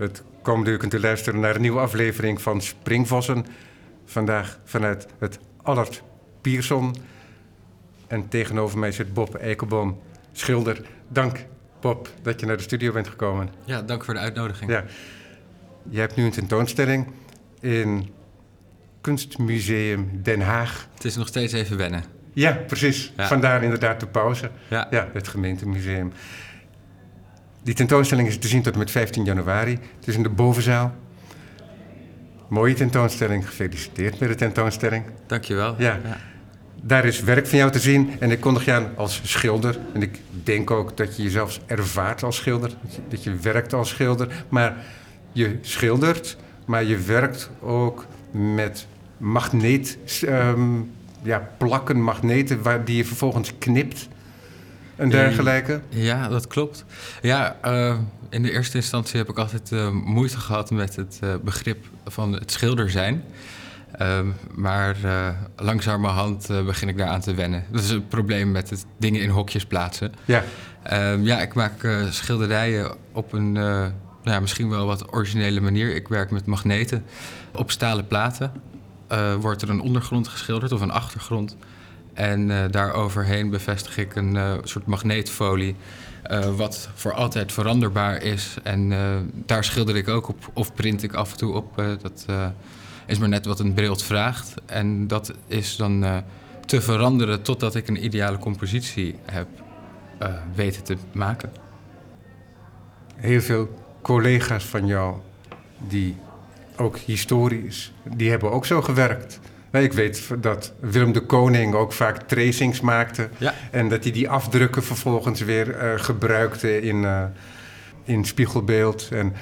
Het komende uur kunt u luisteren naar een nieuwe aflevering van Springvossen. Vandaag vanuit het Allard Pierson. En tegenover mij zit Bob Eikelboom, schilder. Dank, Bob, dat je naar de studio bent gekomen. Ja, dank voor de uitnodiging. Ja. Je hebt nu een tentoonstelling in Kunstmuseum Den Haag. Het is nog steeds even wennen. Ja, precies. Ja. Vandaar inderdaad de pauze. Ja. Ja, het gemeentemuseum. Die tentoonstelling is te zien tot en met 15 januari. Het is in de bovenzaal. Mooie tentoonstelling. Gefeliciteerd met de tentoonstelling. Dankjewel. Ja. Daar is werk van jou te zien en ik kondig je aan als schilder. En ik denk ook dat je jezelf ervaart als schilder, dat je, dat je werkt als schilder. Maar je schildert, maar je werkt ook met magneet, ehm, ja, plakken, magneten, waar, die je vervolgens knipt en dergelijke. Ja, dat klopt. Ja, eh, in de eerste instantie heb ik altijd eh, moeite gehad met het eh, begrip van het schilder zijn. Ehm, maar eh, langzamerhand eh, begin ik daaraan te wennen. Dat is een probleem met het dingen in hokjes plaatsen. Ja, Ehm, ja, ik maak eh, schilderijen op een eh, nou ja, misschien wel wat originele manier. Ik werk met magneten. Op stalen platen eh, wordt er een ondergrond geschilderd of een achtergrond. En eh daaroverheen bevestig ik een eh, soort magneetfolie. eh, wat voor altijd veranderbaar is. En daar schilder ik ook op, of print ik af en toe op. dat is maar net wat een beeld vraagt. En dat is dan te veranderen totdat ik een ideale compositie heb weten te maken. heel veel collega's van jou, die ook historisch, die hebben ook zo gewerkt. Nee, Ik weet dat Willem de Koning ook vaak tracings maakte. Ja. En dat hij die afdrukken vervolgens weer eh, gebruikte in, eh, in spiegelbeeld. En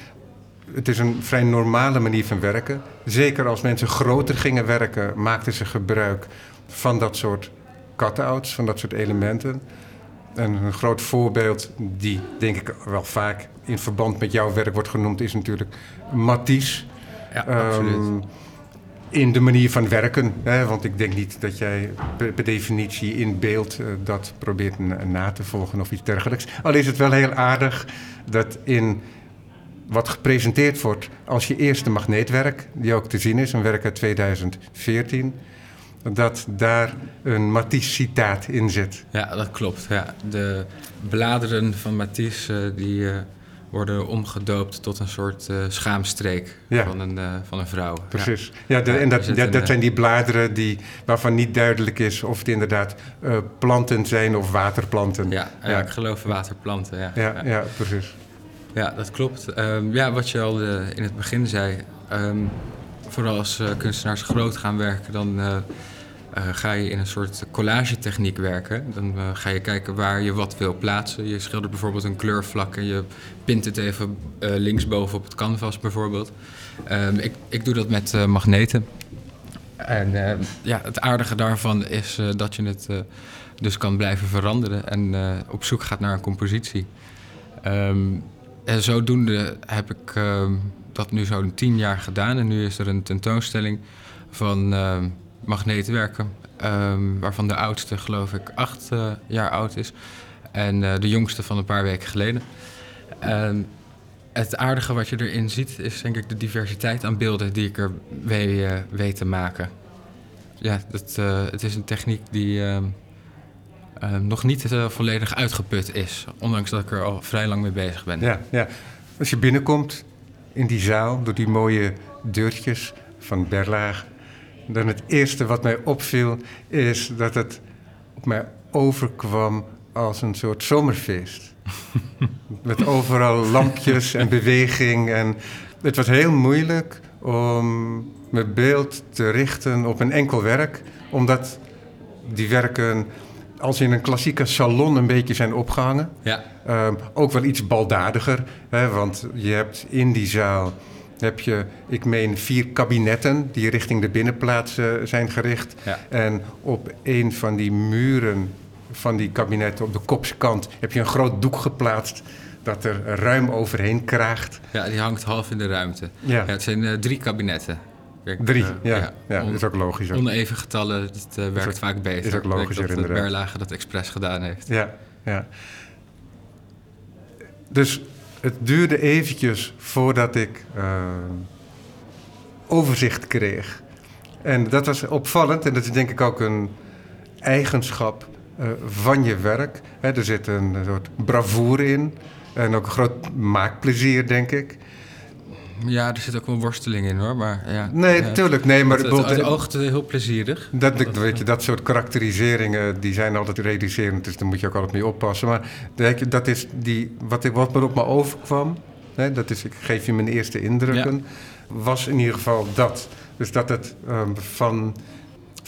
het is een vrij normale manier van werken. Zeker als mensen groter gingen werken, maakten ze gebruik van dat soort cut-outs, van dat soort elementen. En een groot voorbeeld, die denk ik wel vaak in verband met jouw werk wordt genoemd, is natuurlijk Matisse. Ja, Ehm, absoluut. In de manier van werken. Hè? Want ik denk niet dat jij per, definitie in beeld eh, dat probeert na, na te volgen of iets dergelijks. Al is het wel heel aardig dat in wat gepresenteerd wordt als je eerste magneetwerk, die ook te zien is, een werk uit 2014, dat daar een Matisse-citaat in zit. Ja, dat klopt. Ja. De bladeren van Matisse eh, die, eh, worden omgedoopt tot een soort eh, schaamstreek Ja. van, een, eh, van een vrouw. Precies. Ja, de- Ja, en dat, dat, een, eh, zijn die bladeren die, waarvan niet duidelijk is of het inderdaad planten zijn of waterplanten. Ja, ik geloof waterplanten. Ja, Ja, ja, precies. Ja, dat klopt. Ehm, ja, wat je al in het begin zei. ehm, vooral als kunstenaars groot gaan werken, dan eh, ga je in een soort collagetechniek werken. Dan eh, ga je kijken waar je wat wil plaatsen. Je schildert bijvoorbeeld een kleurvlak en je pint het even eh, linksboven op het canvas bijvoorbeeld. Ehm, ik, ik doe dat met magneten. En eh, ja, het aardige daarvan is dat je het dus kan blijven veranderen en op zoek gaat naar een compositie. Ehm, en zodoende heb ik ehm, dat nu zo'n tien jaar gedaan. En nu is er een tentoonstelling van ehm magneetwerken. ehm, waarvan de oudste, geloof ik, acht eh, jaar oud is. En eh, de jongste van een paar weken geleden. En het aardige wat je erin ziet, is denk ik de diversiteit aan beelden die ik er eh, weet te maken. Ja, dat, het is een techniek die ehm, ehm, nog niet volledig uitgeput is. Ondanks dat ik er al vrij lang mee bezig ben. Ja, ja. Als je binnenkomt in die zaal, door die mooie deurtjes van Berlaag, dan het eerste wat mij opviel is dat het op mij overkwam als een soort zomerfeest. Met overal lampjes en beweging. En het was heel moeilijk om mijn beeld te richten op een enkel werk, omdat die werken als in een klassieke salon een beetje zijn opgehangen. Ja, Ehm, ook wel iets baldadiger, hè, want je hebt in die zaal heb je, ik meen, vier kabinetten die richting de binnenplaats eh, zijn gericht. Ja. En op een van die muren van die kabinetten, op de kopskant, heb je een groot doek geplaatst dat er ruim overheen kraagt. ja, die hangt half in de ruimte. Ja. het zijn eh, drie kabinetten. Drie, eh, ja. ja, dat is ook logisch. ook. Oneven getallen, dat eh, werkt ook- vaak beter. is ook logischer, dat de inderdaad. Berlage dat expres gedaan heeft. Ja, ja. Dus het duurde eventjes voordat ik uh, overzicht kreeg. En dat was opvallend en dat is denk ik ook een eigenschap uh, van je werk. Er zit een soort bravoure in en ook een groot maakplezier, denk ik. Ja, er zit ook wel worsteling in hoor. Maar, ja, nee, natuurlijk. Nee, maar het, het, het oogt heel plezierig. Dat, dat, weet je, dat soort karakteriseringen die zijn altijd reducerend, dus daar moet je ook altijd mee oppassen. Maar dat is die, wat, wat me op me overkwam, hè, dat is, ik geef je mijn eerste indrukken, was in ieder geval dat. Dus dat het um, van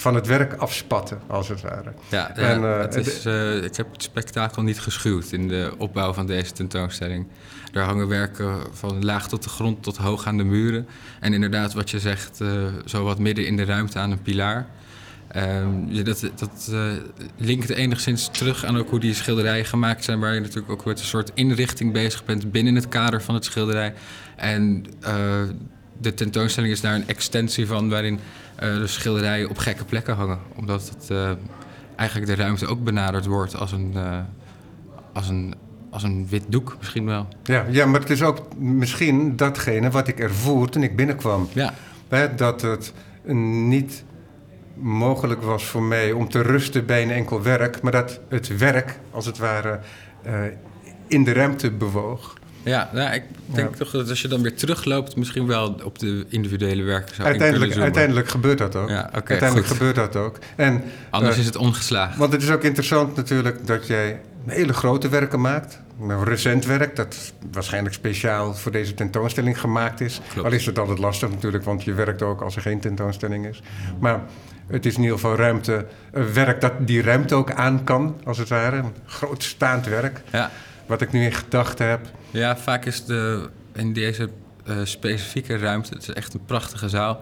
van het werk afspatten, als het ware. Ja, en, uh, het is, uh, ik heb het spektakel niet geschuwd in de opbouw van deze tentoonstelling. Er hangen werken van laag tot de grond tot hoog aan de muren. En inderdaad, wat je zegt, uh, zo wat midden in de ruimte aan een pilaar. Uh, dat dat uh, linkt enigszins terug aan ook hoe die schilderijen gemaakt zijn, waar je natuurlijk ook met een soort inrichting bezig bent binnen het kader van het schilderij. En uh, de tentoonstelling is daar een extensie van, waarin de schilderijen op gekke plekken hangen. Omdat het eigenlijk de ruimte ook benaderd wordt als een, als een als een wit doek misschien wel. Ja, ja, maar het is ook misschien datgene wat ik ervoer toen ik binnenkwam. Ja. Dat het niet mogelijk was voor mij om te rusten bij een enkel werk, maar dat het werk, als het ware, uh, in de ruimte bewoog. Ja, nou, ik denk toch dat als je dan weer terugloopt, misschien wel op de individuele werken zou uiteindelijk, Uiteindelijk gebeurt dat ook. Ja, okay, uiteindelijk goed. gebeurt dat ook. En, Anders uh, is het ongeslagen. Want het is ook interessant natuurlijk dat jij hele grote werken maakt. Nou, recent werk, dat waarschijnlijk speciaal voor deze tentoonstelling gemaakt is. Klopt. Al is het altijd lastig natuurlijk, want je werkt ook als er geen tentoonstelling is. Maar het is in ieder geval ruimte, een werk dat die ruimte ook aan kan, als het ware. Een groot staand werk. Ja. Wat ik nu in gedachten heb. Ja, vaak is de, in deze uh, specifieke ruimte, het is echt een prachtige zaal,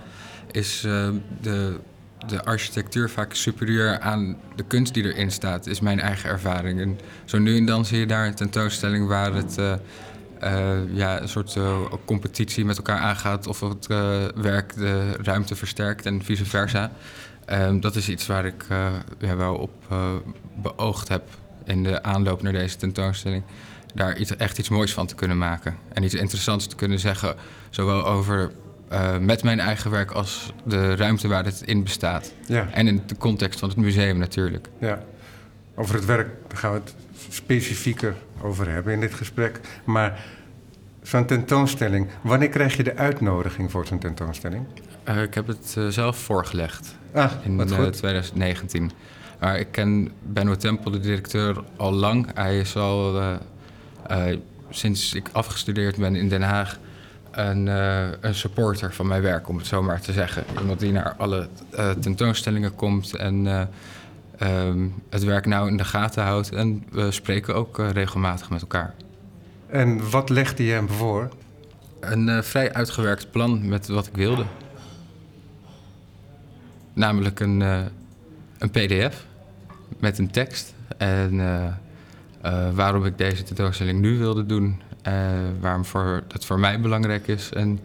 is uh, de de architectuur vaak superieur aan de kunst die erin staat, is mijn eigen ervaring. En zo nu en dan zie je daar een tentoonstelling waar het uh, ja, een soort competitie met elkaar aangaat of het werk de ruimte versterkt en vice versa. Um, dat is iets waar ik ja, wel op beoogd heb in de aanloop naar deze tentoonstelling. Daar iets, echt iets moois van te kunnen maken. En iets interessants te kunnen zeggen, zowel over uh, met mijn eigen werk als de ruimte waar het in bestaat. Ja. En in de context van het museum natuurlijk. Ja, over het werk gaan we het specifieker over hebben in dit gesprek. Maar zo'n tentoonstelling, wanneer krijg je de uitnodiging voor zo'n tentoonstelling? Uh, ik heb het uh, zelf voorgelegd ah, in 2019. Maar ik ken Benno Tempel, de directeur, al lang. Hij is al sinds ik afgestudeerd ben in Den Haag een, uh, een, supporter van mijn werk, om het zo maar te zeggen. Iemand die naar alle uh, tentoonstellingen komt en uh, um, het werk nou in de gaten houdt. En we spreken ook regelmatig met elkaar. En wat legde je hem voor? Een vrij uitgewerkt plan met wat ik wilde. Namelijk een, een PDF met een tekst en waarom ik deze tentoonstelling nu wilde doen uh, waarom voor, dat voor mij belangrijk is. En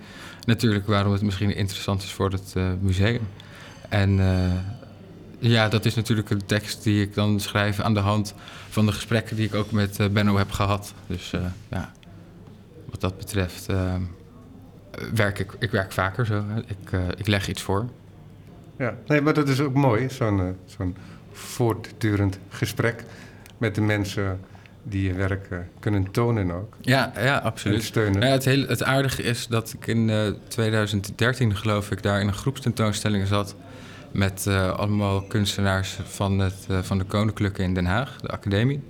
natuurlijk waarom het misschien interessant is voor het museum. En ja, dat is natuurlijk een tekst die ik dan schrijf aan de hand van de gesprekken die ik ook met Benno heb gehad. Dus ja, wat dat betreft werk ik, ik werk vaker zo. Ik, ik leg iets voor. Ja, nee, maar dat is ook mooi, zo'n zo'n voortdurend gesprek met de mensen die je werk uh, kunnen tonen ook. Ja, ja absoluut. En steunen. Ja, het, hele, het aardige is dat ik in uh, 2013, geloof ik, daar in een groepstentoonstelling zat. Met allemaal kunstenaars van, het, van de Koninklijke in Den Haag, de academie.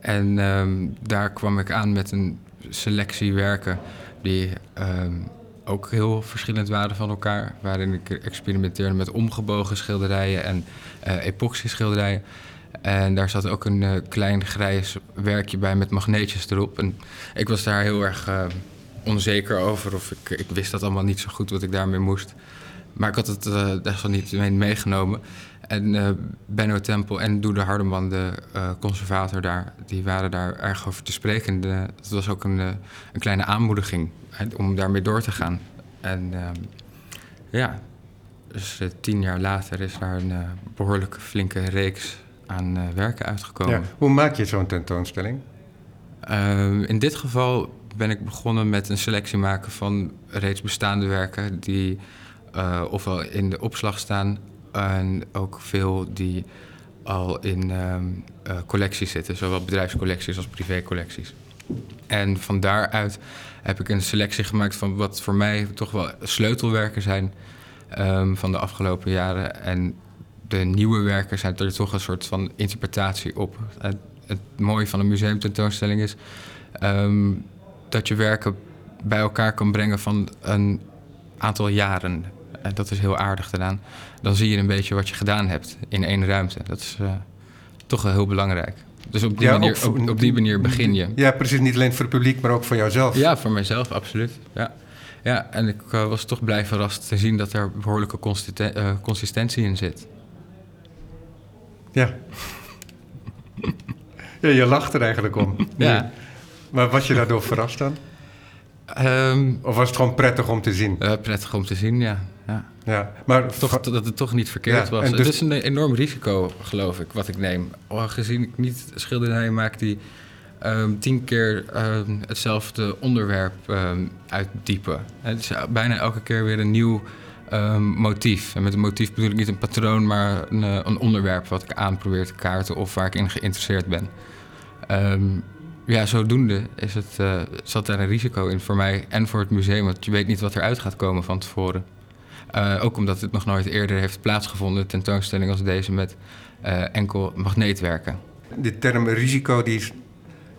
En um, daar kwam ik aan met een selectie werken die um, ook heel verschillend waren van elkaar. Waarin ik experimenteerde met omgebogen schilderijen en epoxy schilderijen. En daar zat ook een uh, klein grijs werkje bij met magneetjes erop. En ik was daar heel erg uh, onzeker over. Of ik, ik wist dat allemaal niet zo goed wat ik daarmee moest. Maar ik had het uh, desalniettemin meegenomen. En Benno Tempel en Doede Hardeman, de conservator daar, die waren daar erg over te spreken. De, het was ook een, een kleine aanmoediging om daarmee door te gaan. En ja, dus tien jaar later is daar een behoorlijke flinke reeks aan uh, werken uitgekomen. Ja. Hoe maak je zo'n tentoonstelling? Ehm, in dit geval ben ik begonnen met een selectie maken van reeds bestaande werken die uh, ofwel in de opslag staan en ook veel die al in ehm, eh, collecties zitten, zowel bedrijfscollecties als privécollecties. En van daaruit heb ik een selectie gemaakt van wat voor mij toch wel sleutelwerken zijn um, van de afgelopen jaren. En de nieuwe werken zijn er toch een soort van interpretatie op. Het, mooie van een museumtentoonstelling is um, dat je werken bij elkaar kan brengen van een aantal jaren. En dat is heel aardig gedaan. Dan zie je een beetje wat je gedaan hebt in één ruimte. Dat is uh, toch wel heel belangrijk. Dus op die, ja, manier, op, op, die manier begin je. Ja, precies. Niet alleen voor het publiek, maar ook voor jouzelf. Ja, voor mijzelf, absoluut. Ja, ja en ik uh, was toch blij verrast te zien dat er behoorlijke uh, consistentie in zit. Ja. ja, je lacht er eigenlijk om. ja. Maar was je daardoor verrast dan? Um, of was het gewoon prettig om te zien? Uh, prettig om te zien, ja. Ja. maar toch, dat het toch niet verkeerd was. Dus... Het is een enorm risico, geloof ik, wat ik neem. Gezien ik niet schilderijen maak die um, tien keer um, hetzelfde onderwerp uitdiepen. Het is bijna elke keer weer een nieuw motief. En met een motief bedoel ik niet een patroon, maar een, eh, een onderwerp wat ik aan probeer te kaarten of waar ik in geïnteresseerd ben ja, zodoende is het, uh, zat daar een risico in voor mij en voor het museum. Want je weet niet wat eruit gaat komen van tevoren. Uh, ook omdat het nog nooit eerder heeft plaatsgevonden, tentoonstelling als deze met uh, enkel magneetwerken. De term risico, die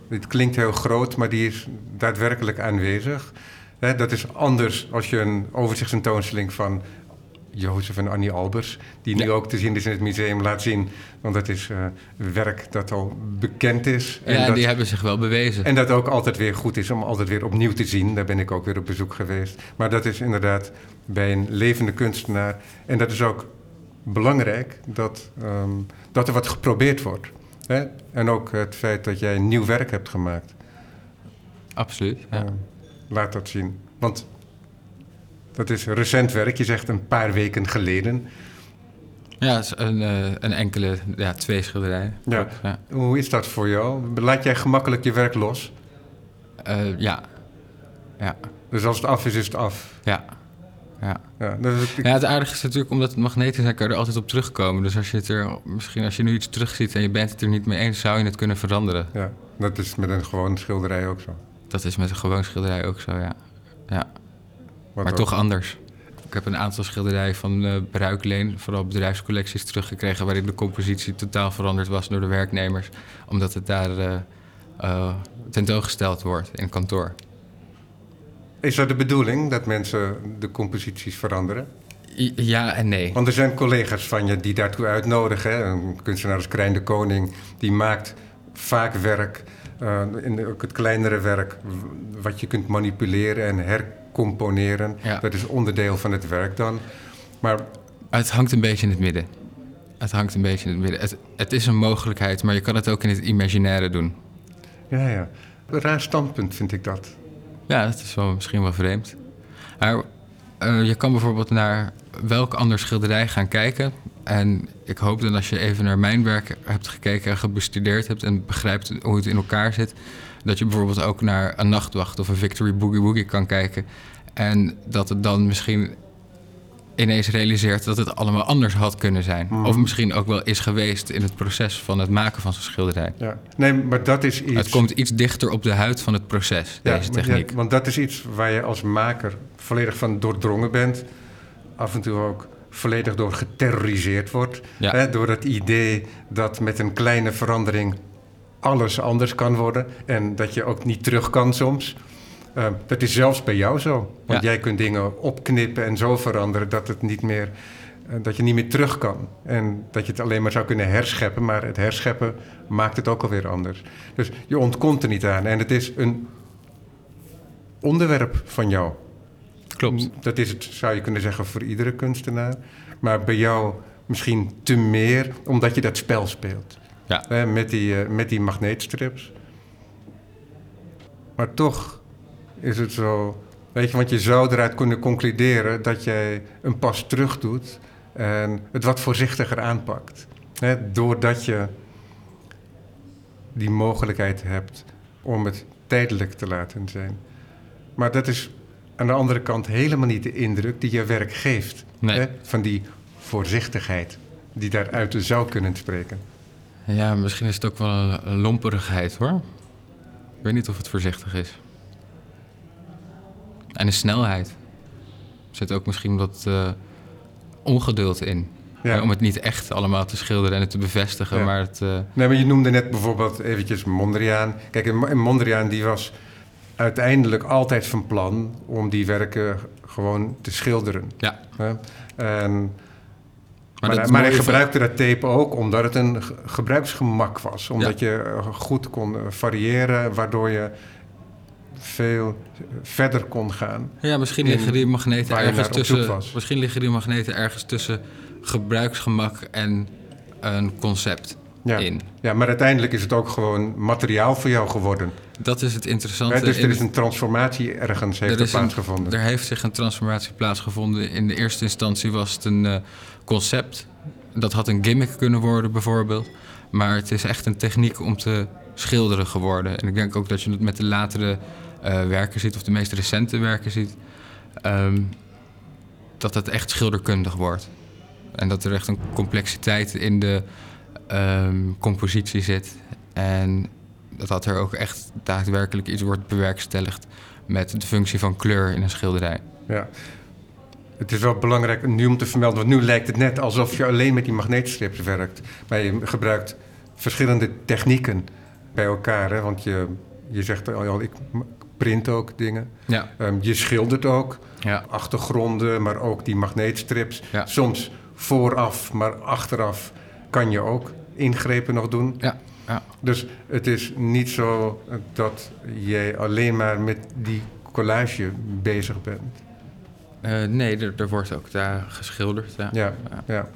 dit klinkt heel groot, maar die is daadwerkelijk aanwezig. dat is anders als je een overzichtstentoonstelling van Jozef en Annie Albers, die nu ook te zien is in het museum, laat zien. Want dat is uh, werk dat al bekend is. En ja, dat, die hebben zich wel bewezen. En dat ook altijd weer goed is om altijd weer opnieuw te zien. Daar ben ik ook weer op bezoek geweest. Maar dat is inderdaad bij een levende kunstenaar. En dat is ook belangrijk dat, um, dat er wat geprobeerd wordt. Hè? En ook het feit dat jij nieuw werk hebt gemaakt. Absoluut, ja. Uh, laat dat zien. Want dat is recent werk, je zegt een paar weken geleden. Ja, een, uh, een enkele, ja, twee schilderijen. Ja. ja. Hoe is dat voor jou? Laat jij gemakkelijk je werk los? Uh, ja. ja. Dus als het af is, is het af? Ja. Ja. Ja, dus ja, het aardige is natuurlijk omdat het magneten zijn, kan je er altijd op terugkomen. Dus als je het er, misschien als je nu iets terugziet en je bent het er niet mee eens, zou je het kunnen veranderen. Ja, dat is met een gewoon schilderij ook zo. Dat is met een gewoon schilderij ook zo, ja. Ja maar toch anders. Ik heb een aantal schilderijen van uh, Bruikleen, vooral bedrijfscollecties, teruggekregen... waarin de compositie totaal veranderd was door de werknemers. Omdat het daar uh, uh, tentoongesteld wordt in kantoor. Is dat de bedoeling, dat mensen de composities veranderen? ja en nee. Want er zijn collega's van je die daartoe uitnodigen. Een kunstenaar als Krijn de Koning, die maakt vaak werk... in ook het kleinere werk, wat je kunt manipuleren en her componeren. Dat is onderdeel van het werk dan. Maar... Het hangt een beetje in het midden. Het hangt een beetje in het midden. Het, het is een mogelijkheid, maar je kan het ook in het imaginaire doen. Ja, ja. Een raar standpunt vind ik dat. Ja, dat is wel, misschien wel vreemd. Maar uh, je kan bijvoorbeeld naar welk ander schilderij gaan kijken. En ik hoop dat als je even naar mijn werk hebt gekeken en gebestudeerd hebt en begrijpt hoe het in elkaar zit, dat je bijvoorbeeld ook naar een nachtwacht of een Victory Boogie Woogie kan kijken. En dat het dan misschien ineens realiseert dat het allemaal anders had kunnen zijn. Mhm. Of misschien ook wel is geweest in het proces van het maken van zo'n schilderij. Ja. Nee, maar dat is iets... Het komt iets dichter op de huid van het proces, deze techniek. want dat is iets waar je als maker volledig van doordrongen bent. Af en toe ook volledig door geterroriseerd wordt. Hè, door het idee dat met een kleine verandering alles anders kan worden en dat je ook niet terug kan soms. Uh, dat is zelfs bij jou zo. Want jij kunt dingen opknippen en zo veranderen dat het niet meer. Uh, dat je niet meer terug kan. En dat je het alleen maar zou kunnen herscheppen. Maar het herscheppen maakt het ook alweer anders. Dus je ontkomt er niet aan. En het is een onderwerp van jou. Klopt. Dat is het, zou je kunnen zeggen, voor iedere kunstenaar. Maar bij jou misschien te meer, omdat je dat spel speelt. Ja. met, die, uh, met die magneetstrips. Maar toch is het zo. Weet je, want je zou eruit kunnen concluderen dat jij een pas terug doet en het wat voorzichtiger aanpakt. Hè, doordat je die mogelijkheid hebt om het tijdelijk te laten zijn. Maar dat is aan de andere kant helemaal niet de indruk die je werk geeft. Nee. Van die voorzichtigheid die daaruit zou kunnen spreken. Ja, misschien is het ook wel een, een lomperigheid hoor. Ik weet niet of het voorzichtig is. En de snelheid. Er zit ook misschien wat eh, ongeduld in. Ja. Eh, om het niet echt allemaal te schilderen en het te bevestigen. Ja. Maar het, eh, Nee, maar je noemde net bijvoorbeeld eventjes Mondriaan. Kijk, en Mo- en Mondriaan die was uiteindelijk altijd van plan om die werken gewoon te schilderen. ja. Hè? En, maar is maar hij gebruikte dat tape ook omdat het een ge- gebruiksgemak was. Omdat je goed kon variëren, waardoor je veel verder kon gaan. Ja, misschien liggen die magneten ergens tussen. Misschien liggen die magneten ergens tussen gebruiksgemak en een concept Ja. in. ja, maar uiteindelijk is het ook gewoon materiaal voor jou geworden. Dat is het interessante. Hè, dus er is een transformatie ergens heeft Er een- plaatsgevonden. Er heeft zich een transformatie plaatsgevonden. In de eerste instantie was het een eh, concept. Dat had een gimmick kunnen worden, bijvoorbeeld. Maar het is echt een techniek om te schilderen geworden. En ik denk ook dat je het met de latere werken ziet, of de meest recente werken ziet. ehm, dat het echt schilderkundig wordt. En dat er echt een complexiteit in de ehm, compositie zit. En dat, dat er ook echt daadwerkelijk iets wordt bewerkstelligd met de functie van kleur in een schilderij. Ja. Het is wel belangrijk nu om te vermelden, want nu lijkt het net alsof je alleen met die magneetstrips werkt. Maar je gebruikt verschillende technieken bij elkaar. Hè? Want je, je zegt al, ik print ook dingen. Ja, Ehm, je schildert ook ja, achtergronden, maar ook die magneetstrips. Ja. Soms vooraf, maar achteraf kan je ook ingrepen nog doen. ja, ja. Dus het is niet zo dat jij alleen maar met die collage bezig bent. Eh, nee, er, er wordt ook daar geschilderd. Ja. Ja, ja.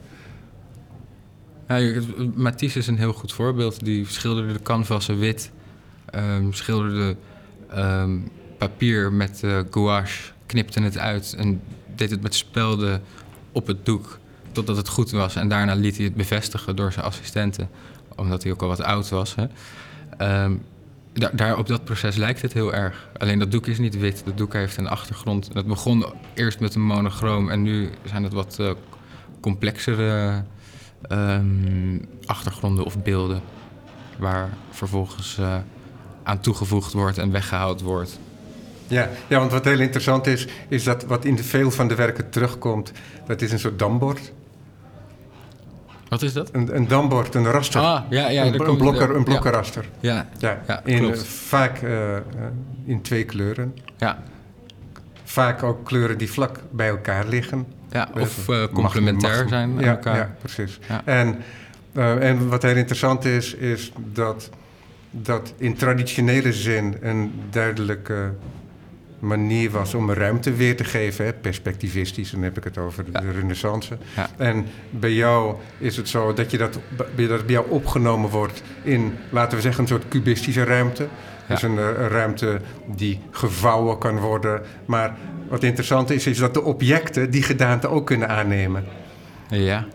Matisse is een heel goed voorbeeld. Die schilderde de canvassen wit, ehm, schilderde ehm, papier met eh, gouache, knipte het uit en deed het met spelden op het doek totdat het goed was. En daarna liet hij het bevestigen door zijn assistenten, omdat hij ook al wat oud was. Hè. Ehm, daar, op dat proces lijkt het heel erg. Alleen dat doek is niet wit, dat doek heeft een achtergrond. Dat begon eerst met een monochroom en nu zijn het wat eh, complexere ehm, achtergronden of beelden. Waar vervolgens eh, aan toegevoegd wordt en weggehaald wordt. Ja, ja, want wat heel interessant is, is dat wat in veel van de werken terugkomt, dat is een soort dambord. Wat is dat? Een, een dambord, een raster. Ah, ja, ja. een, blokker, een blokkenraster. Ja, Ja, Ja, in, klopt. eh, vaak eh, eh, in twee kleuren. ja, Vaak ook kleuren die vlak bij elkaar liggen. ja. Of complementair mag- zijn aan ja, elkaar. Ja, precies. Ja. En, en wat heel interessant is, is dat, dat in traditionele zin een duidelijke manier was om ruimte weer te geven, hè, perspectivistisch, dan heb ik het over de, Ja. renaissance. Ja. En bij jou is het zo dat, je dat, bij- dat bij jou opgenomen wordt in, laten we zeggen, een soort cubistische ruimte. Dus een, eh, een ruimte die gevouwen kan worden. Maar wat interessant is, is dat de objecten die gedaante ook kunnen aannemen. Ja,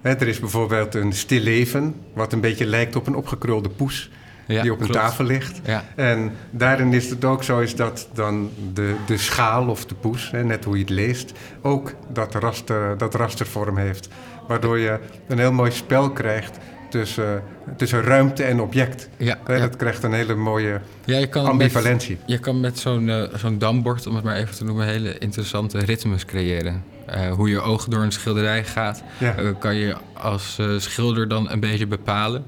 Hè, er is bijvoorbeeld een stilleven, wat een beetje lijkt op een opgekrulde poes, ja die op een tafel ligt. Ja, En daarin is het ook zo is dat dan de, de schaal of de poes, hè, net hoe je het leest, ook dat, raster, dat rastervorm heeft. Waardoor je een heel mooi spel krijgt tussen, tussen ruimte en object. ja. Dat krijgt een hele mooie ja je kan met, ambivalentie. je kan met zo'n eh, zo'n dambord, om het maar even te noemen, hele interessante ritmes creëren. Eh, hoe je oog door een schilderij gaat, Ja. eh, kan je als schilder dan een beetje bepalen.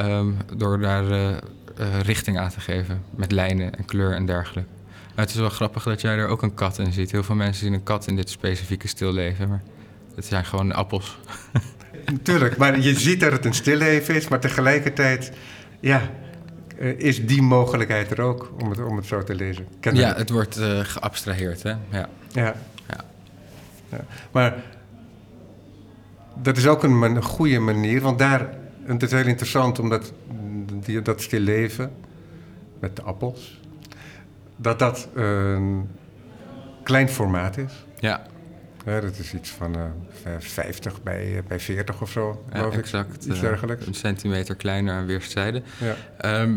Ehm, door daar eh, eh, richting aan te geven. Met lijnen en kleur en dergelijke. Maar het is wel grappig dat jij er ook een kat in ziet. Heel veel mensen zien een kat in dit specifieke stilleven. Maar het zijn gewoon appels. Natuurlijk, maar je ziet dat het een stilleven is, maar tegelijkertijd, ja, eh, is die mogelijkheid er ook, om het, om het zo te lezen. Ja, het? wordt eh, geabstraheerd, hè? Ja. Ja. Ja. Ja. Maar dat is ook een, een goede manier, want daar, het is heel interessant omdat die, dat stilleven met de appels, dat dat een klein formaat is. Ja, dat is iets van eh, 50 bij, eh, bij 40 of zo, ja geloof ik. exact. Iets eh, dergelijks. Een centimeter kleiner aan weerszijden. Ja. Ehm,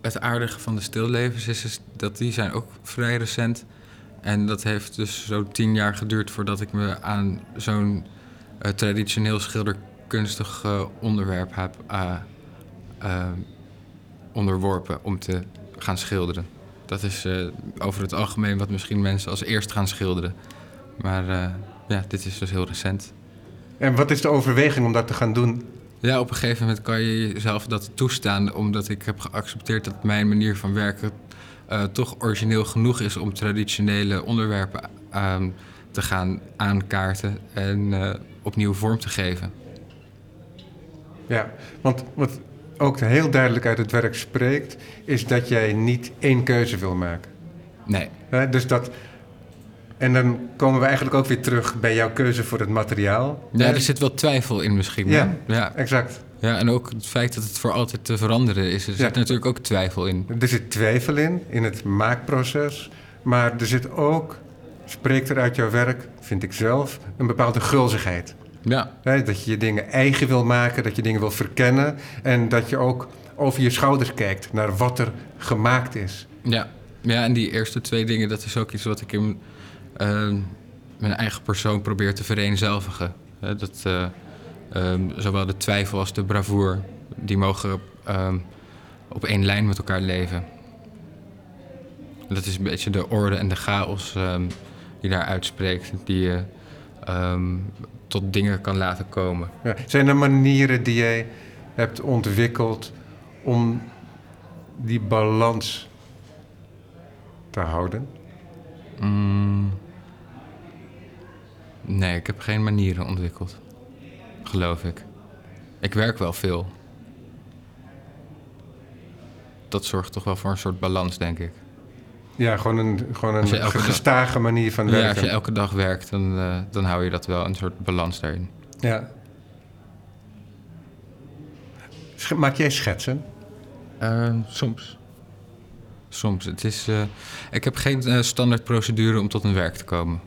het aardige van de stillevens is, is dat die zijn ook vrij recent. En dat heeft dus zo tien jaar geduurd voordat ik me aan zo'n uh, traditioneel schilderkunstig uh, onderwerp heb uh, onderworpen om te gaan schilderen. Dat is over het algemeen wat misschien mensen als eerst gaan schilderen. Maar ja, dit is dus heel recent. En wat is de overweging om dat te gaan doen? Ja, op een gegeven moment kan je jezelf dat toestaan, omdat ik heb geaccepteerd dat mijn manier van werken uh, toch origineel genoeg is om traditionele onderwerpen uh, te gaan aankaarten en uh, opnieuw vorm te geven. Ja, want wat ook heel duidelijk uit het werk spreekt, is dat jij niet één keuze wil maken. Nee. dus dat, en dan komen we eigenlijk ook weer terug bij jouw keuze voor het materiaal. Ja, er zit wel twijfel in misschien. Ja, ja, exact. Ja, en ook het feit dat het voor altijd te veranderen is. Er zit natuurlijk ook twijfel in. Er zit twijfel in, in het maakproces. Maar er zit ook, spreekt er uit jouw werk, vind ik zelf, een bepaalde gulzigheid. Ja. dat je je dingen eigen wil maken, dat je dingen wil verkennen. En dat je ook over je schouders kijkt naar wat er gemaakt is. Ja, ja en die eerste twee dingen, dat is ook iets wat ik in uh, mijn eigen persoon probeer te vereenzelvigen. dat... Uh, Um, zowel de twijfel als de bravoure, die mogen um, op één lijn met elkaar leven. Dat is een beetje de orde en de chaos um, die daar uitspreekt, die je tot dingen kan laten komen. Ja. Zijn er manieren die jij hebt ontwikkeld om die balans te houden? Mm. Nee, ik heb geen manieren ontwikkeld geloof ik. Ik werk wel veel. Dat zorgt toch wel voor een soort balans, denk ik. Ja, gewoon een, gewoon een gestage manier van werken. Ja, als je elke dag werkt, dan, uh, dan hou je dat wel, een soort balans daarin. Ja. Maak jij schetsen? Uh, soms. Soms. Het is, uh, ik heb geen uh, standaard procedure om tot een werk te komen.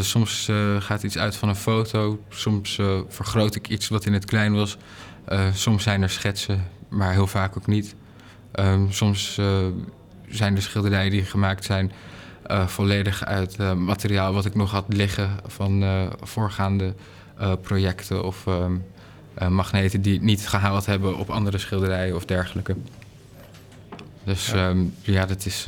Soms gaat iets uit van een foto, soms vergroot ik iets wat in het klein was. soms zijn er schetsen, maar heel vaak ook niet. Um, soms zijn er schilderijen die gemaakt zijn volledig uit materiaal wat ik nog had liggen van voorgaande projecten of um, magneten die niet gehaald hebben op andere schilderijen of dergelijke. Dus ja, um, ja dat is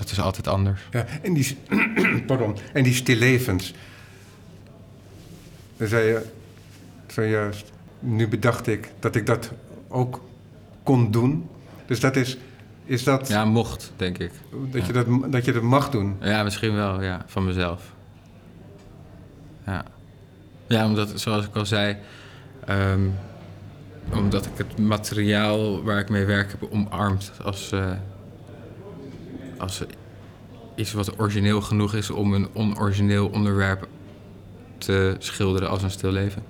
dat is altijd anders. Ja, en die, pardon, en die stillevens. Dan zei je zojuist, nu bedacht ik dat ik dat ook kon doen. Dus dat is, is dat... Ja, mocht, denk ik. Dat, je, dat, dat je dat mag doen? Ja, misschien wel, ja, van mezelf. Ja. Ja, omdat, zoals ik al zei... Um, omdat ik het materiaal waar ik mee werk heb omarmd als... Uh, als iets wat origineel genoeg is om een onorigineel onderwerp te schilderen als een stilleven.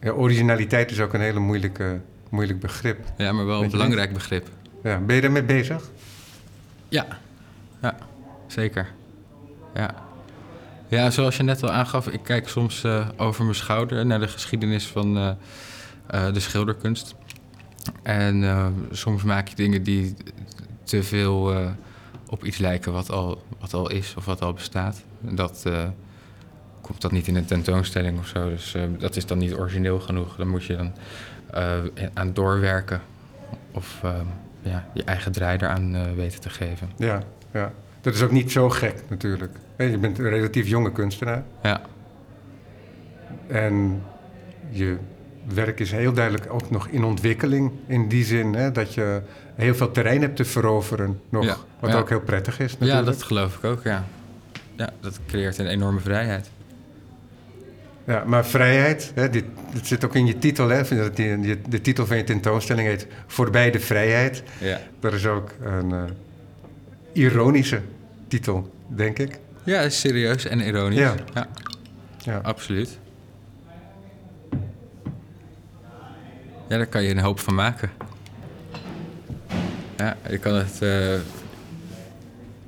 Ja, originaliteit is ook een hele moeilijke, moeilijk begrip. Ja, maar wel een belangrijk begrip. Ja, ben je daarmee bezig? Ja, ja zeker. Ja. ja, zoals je net al aangaf, ik kijk soms uh, over mijn schouder naar de geschiedenis van uh, uh, de schilderkunst. En soms maak je dingen die te veel op iets lijken wat al, wat al is of wat al bestaat. En dat komt dat niet in een tentoonstelling of zo. Dus dat is dan niet origineel genoeg. Dan moet je dan aan doorwerken of ja, je eigen draai eraan weten te geven. Ja, ja, dat is ook niet zo gek natuurlijk. Je bent een relatief jonge kunstenaar. Ja. En je werk is heel duidelijk ook nog in ontwikkeling. In die zin hè, dat je heel veel terrein hebt te veroveren nog. wat ook heel prettig is natuurlijk. Ja, dat geloof ik ook, ja. Ja, dat creëert een enorme vrijheid. Ja, maar vrijheid, hè, dit, dit zit ook in je titel. Hè, de, de titel van je tentoonstelling heet Voorbij de Vrijheid. Ja. Dat is ook een uh, ironische titel, denk ik. Ja, is serieus en ironisch. Ja. ja. ja. Absoluut. Ja, daar kan je een hoop van maken. Ja, je kan het, uh,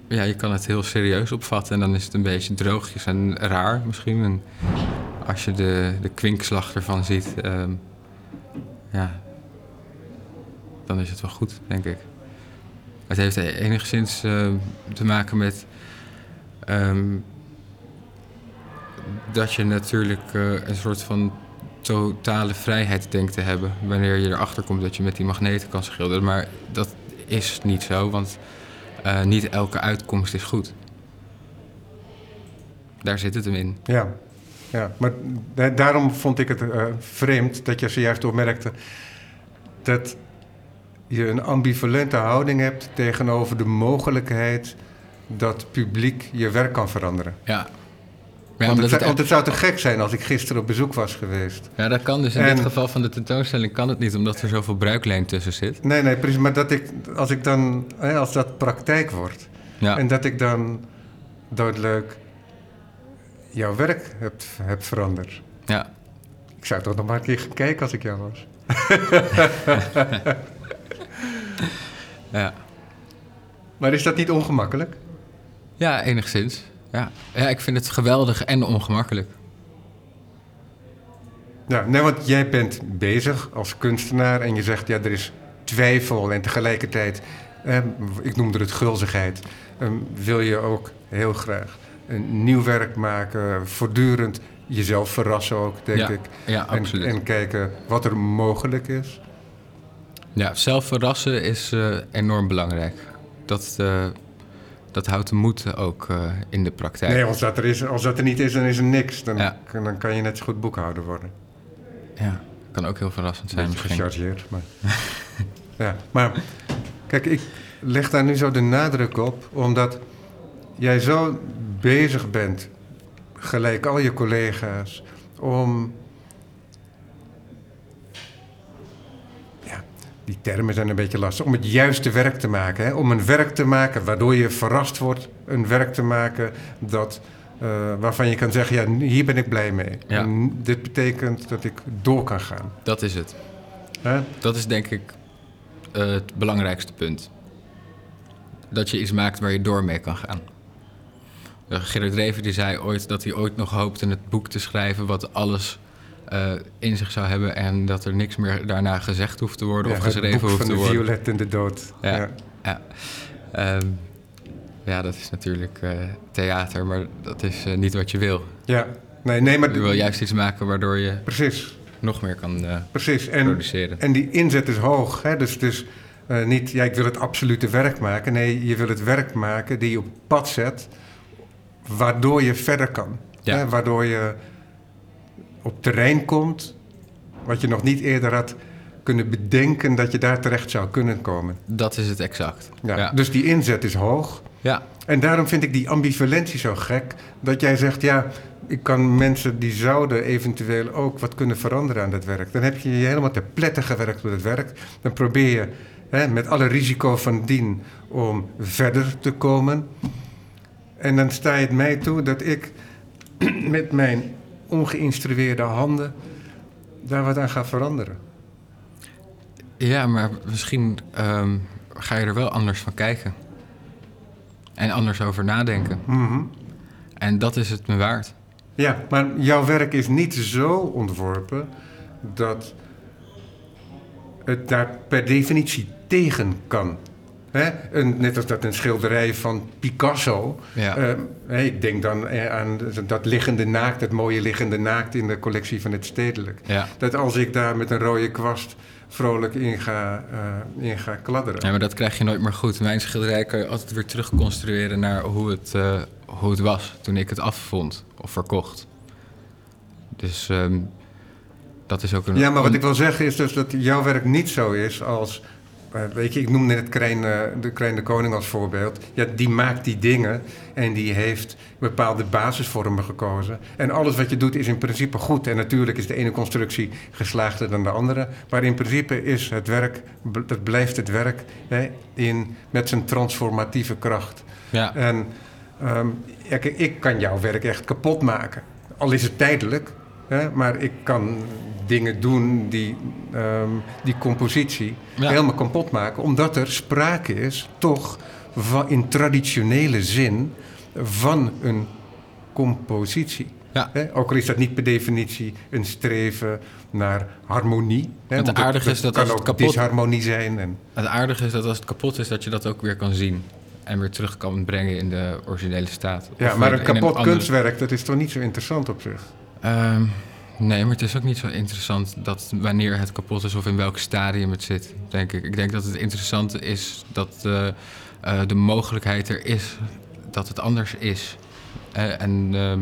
ja, je kan het heel serieus opvatten en dan is het een beetje droogjes en raar misschien. En als je de, de kwinkslag ervan ziet, um, ja, dan is het wel goed, denk ik. Het heeft enigszins uh, te maken met um, dat je natuurlijk uh, een soort van totale vrijheid denkt te hebben wanneer je erachter komt dat je met die magneten kan schilderen. Maar dat is niet zo, want uh, niet elke uitkomst is goed. Daar zit het hem in. Ja, ja. maar daarom vond ik het uh, vreemd dat je zojuist opmerkte dat je een ambivalente houding hebt tegenover de mogelijkheid dat publiek je werk kan veranderen. Ja. ja want, het, het, want, het, zou te gek zijn als ik gisteren op bezoek was geweest. Ja, dat kan dus. In dit geval van de tentoonstelling kan het niet, omdat er zoveel bruikleen tussen zit. Nee, nee, precies. Maar dat ik, als ik dan, als dat praktijk wordt, ja. en dat ik dan duidelijk jouw werk heb, heb veranderd. Ja. Ik zou toch nog maar een keer gaan kijken als ik jou was. ja. Maar is dat niet ongemakkelijk? Ja, enigszins. Ja. ja, ik vind het geweldig en ongemakkelijk. Ja, nee, want jij bent bezig als kunstenaar en je zegt, ja, er is twijfel en tegelijkertijd, eh, ik noemde het gulzigheid, eh, wil je ook heel graag een nieuw werk maken, voortdurend jezelf verrassen ook, denk ik. Ja, absoluut. En, kijken wat er mogelijk is. Ja, zelf verrassen is uh, enorm belangrijk. Dat, uh, dat houdt de moed ook uh, in de praktijk. Nee, als dat, er is, als dat er niet is, dan is er niks. Dan, ja. dan kan je net zo goed boekhouder worden. Ja, kan ook heel verrassend zijn Beetje misschien. gechargeerd, maar... ja, maar kijk, ik leg daar nu zo de nadruk op, omdat jij zo bezig bent, gelijk al je collega's, om. Ja, die termen zijn een beetje lastig. Om het juiste werk te maken. Hè? Om een werk te maken waardoor je verrast wordt. Een werk te maken dat. Uh, waarvan je kan zeggen, ja, hier ben ik blij mee. Ja. En dit betekent dat ik door kan gaan. Dat is het. Huh? Dat is denk ik uh, het belangrijkste punt. Dat je iets maakt waar je door mee kan gaan. Gerrit Reven die zei ooit dat hij ooit nog hoopte het boek te schrijven wat alles uh, in zich zou hebben en dat er niks meer daarna gezegd hoeft te worden ja, of geschreven hoeft te worden. Violet en de dood. Ja, ja. ja. Um, ja dat is natuurlijk uh, theater, maar dat is uh, niet wat je wil. Ja, nee, nee, maar je wil juist iets maken waardoor je precies. nog meer kan precies. En, produceren. En die inzet is hoog, hè? dus het is niet, ja, ik wil het absolute werk maken. Nee, je wil het werk maken die je op pad zet waardoor je verder kan. Hè? Waardoor je op terrein komt wat je nog niet eerder had kunnen bedenken dat je daar terecht zou kunnen komen. Dat is het exact. Ja. Dus die inzet is hoog. Ja. En daarom vind ik die ambivalentie zo gek. Dat jij zegt, ja, ik kan mensen die zouden eventueel ook wat kunnen veranderen aan dat werk. Dan heb je je helemaal te pletten gewerkt met het werk. Dan probeer je hè, met alle risico van dien om verder te komen. En dan sta je het mij toe dat ik met mijn ongeïnstrueerde handen daar wat aan ga veranderen. Ja, maar misschien um, ga je er wel anders van kijken. En anders over nadenken. Mm En dat is het me waard. Ja, maar jouw werk is niet zo ontworpen dat het daar per definitie tegen kan. Hè? Een, net als dat een schilderij van Picasso. Ja. Uh, ik denk dan aan dat liggende naakt, dat mooie liggende naakt in de collectie van het Stedelijk. Ja. Dat als ik daar met een rode kwast vrolijk in ga, uh, in ga kladderen. Ja, maar dat krijg je nooit meer goed. Mijn schilderij kan je altijd weer terugconstrueren naar hoe het, uh, hoe het was toen ik het afvond of verkocht. Dus um, dat is ook een. Ja, maar wat ik wil zeggen is dus dat jouw werk niet zo is als eh, weet je, ik noemde net Krijn, eh, de Krijn de Koning als voorbeeld. Ja, die maakt die dingen en die heeft bepaalde basisvormen gekozen. En alles wat je doet is in principe goed. En natuurlijk is de ene constructie geslaagder dan de andere. Maar in principe is het werk, het blijft het werk hè, in, met zijn transformatieve kracht. Ja. En um, ja, ik kan jouw werk echt kapot maken. Al is het tijdelijk, hè, maar ik kan dingen doen die um, die compositie helemaal kapot maken. Omdat er sprake is, toch van, in traditionele zin, van een compositie. Ja. Hè? Ook al is dat niet per definitie een streven naar harmonie. Hè? Het aardige is dat kan als het ook kapot- disharmonie zijn. En, Het aardige is dat als het kapot is, dat je dat ook weer kan zien. En weer terug kan brengen in de originele staat. ja, Of maar een kapot kunstwerk, dat is toch niet zo interessant op zich? Ehm, nee, maar het is ook niet zo interessant dat wanneer het kapot is of in welk stadium het zit, denk ik. Ik denk dat het interessante is dat eh, de mogelijkheid er is dat het anders is. Eh, en ehm,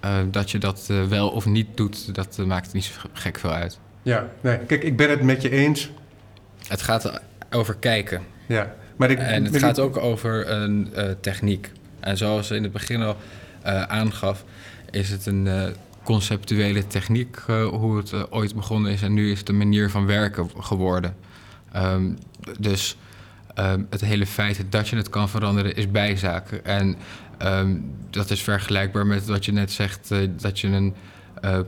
eh, dat je dat wel of niet doet, dat maakt niet zo gek veel uit. Ja, nee, kijk, ik ben het met je eens. Het gaat over kijken. Ja, maar ik, En het gaat ook over een techniek. En zoals ze in het begin al aangaf, is het een eh, conceptuele techniek eh, hoe het eh, ooit begonnen is. En nu is het een manier van werken geworden. Ehm, dus ehm, het hele feit dat je het kan veranderen is bijzaak. En ehm, dat is vergelijkbaar met wat je net zegt, dat je een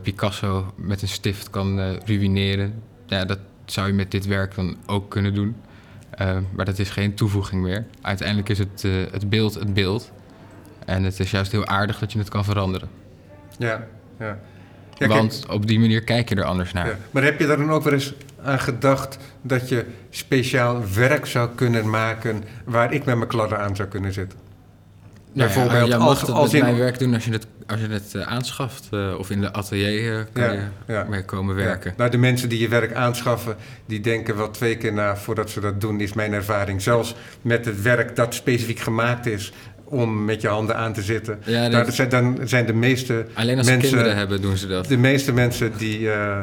Picasso met een stift kan eh, ruïneren. Ja, dat zou je met dit werk dan ook kunnen doen. Uh, maar dat is geen toevoeging meer. Uiteindelijk is het, uh, het beeld het beeld. En het is juist heel aardig dat je het kan veranderen. Ja, ja. ja Want kijk, op die manier kijk je er anders naar. ja. Maar heb je daar dan ook wel eens aan gedacht dat je speciaal werk zou kunnen maken waar ik met mijn kladden aan zou kunnen zitten? Nou ja, Bijvoorbeeld jij als- mag het als in- mijn werk doen als je het, als je het eh, aanschaft. eh, of in de atelier eh, kan Ja, je ja. mee komen werken. Ja. Nou, de mensen die je werk aanschaffen, die denken wel twee keer na voordat ze dat doen, is mijn ervaring. Zelfs met het werk dat specifiek gemaakt is om met je handen aan te zitten. Ja, Nou, zijn, dan zijn de meeste Alleen als ze mensen, kinderen hebben, doen ze dat. De meeste mensen die, eh,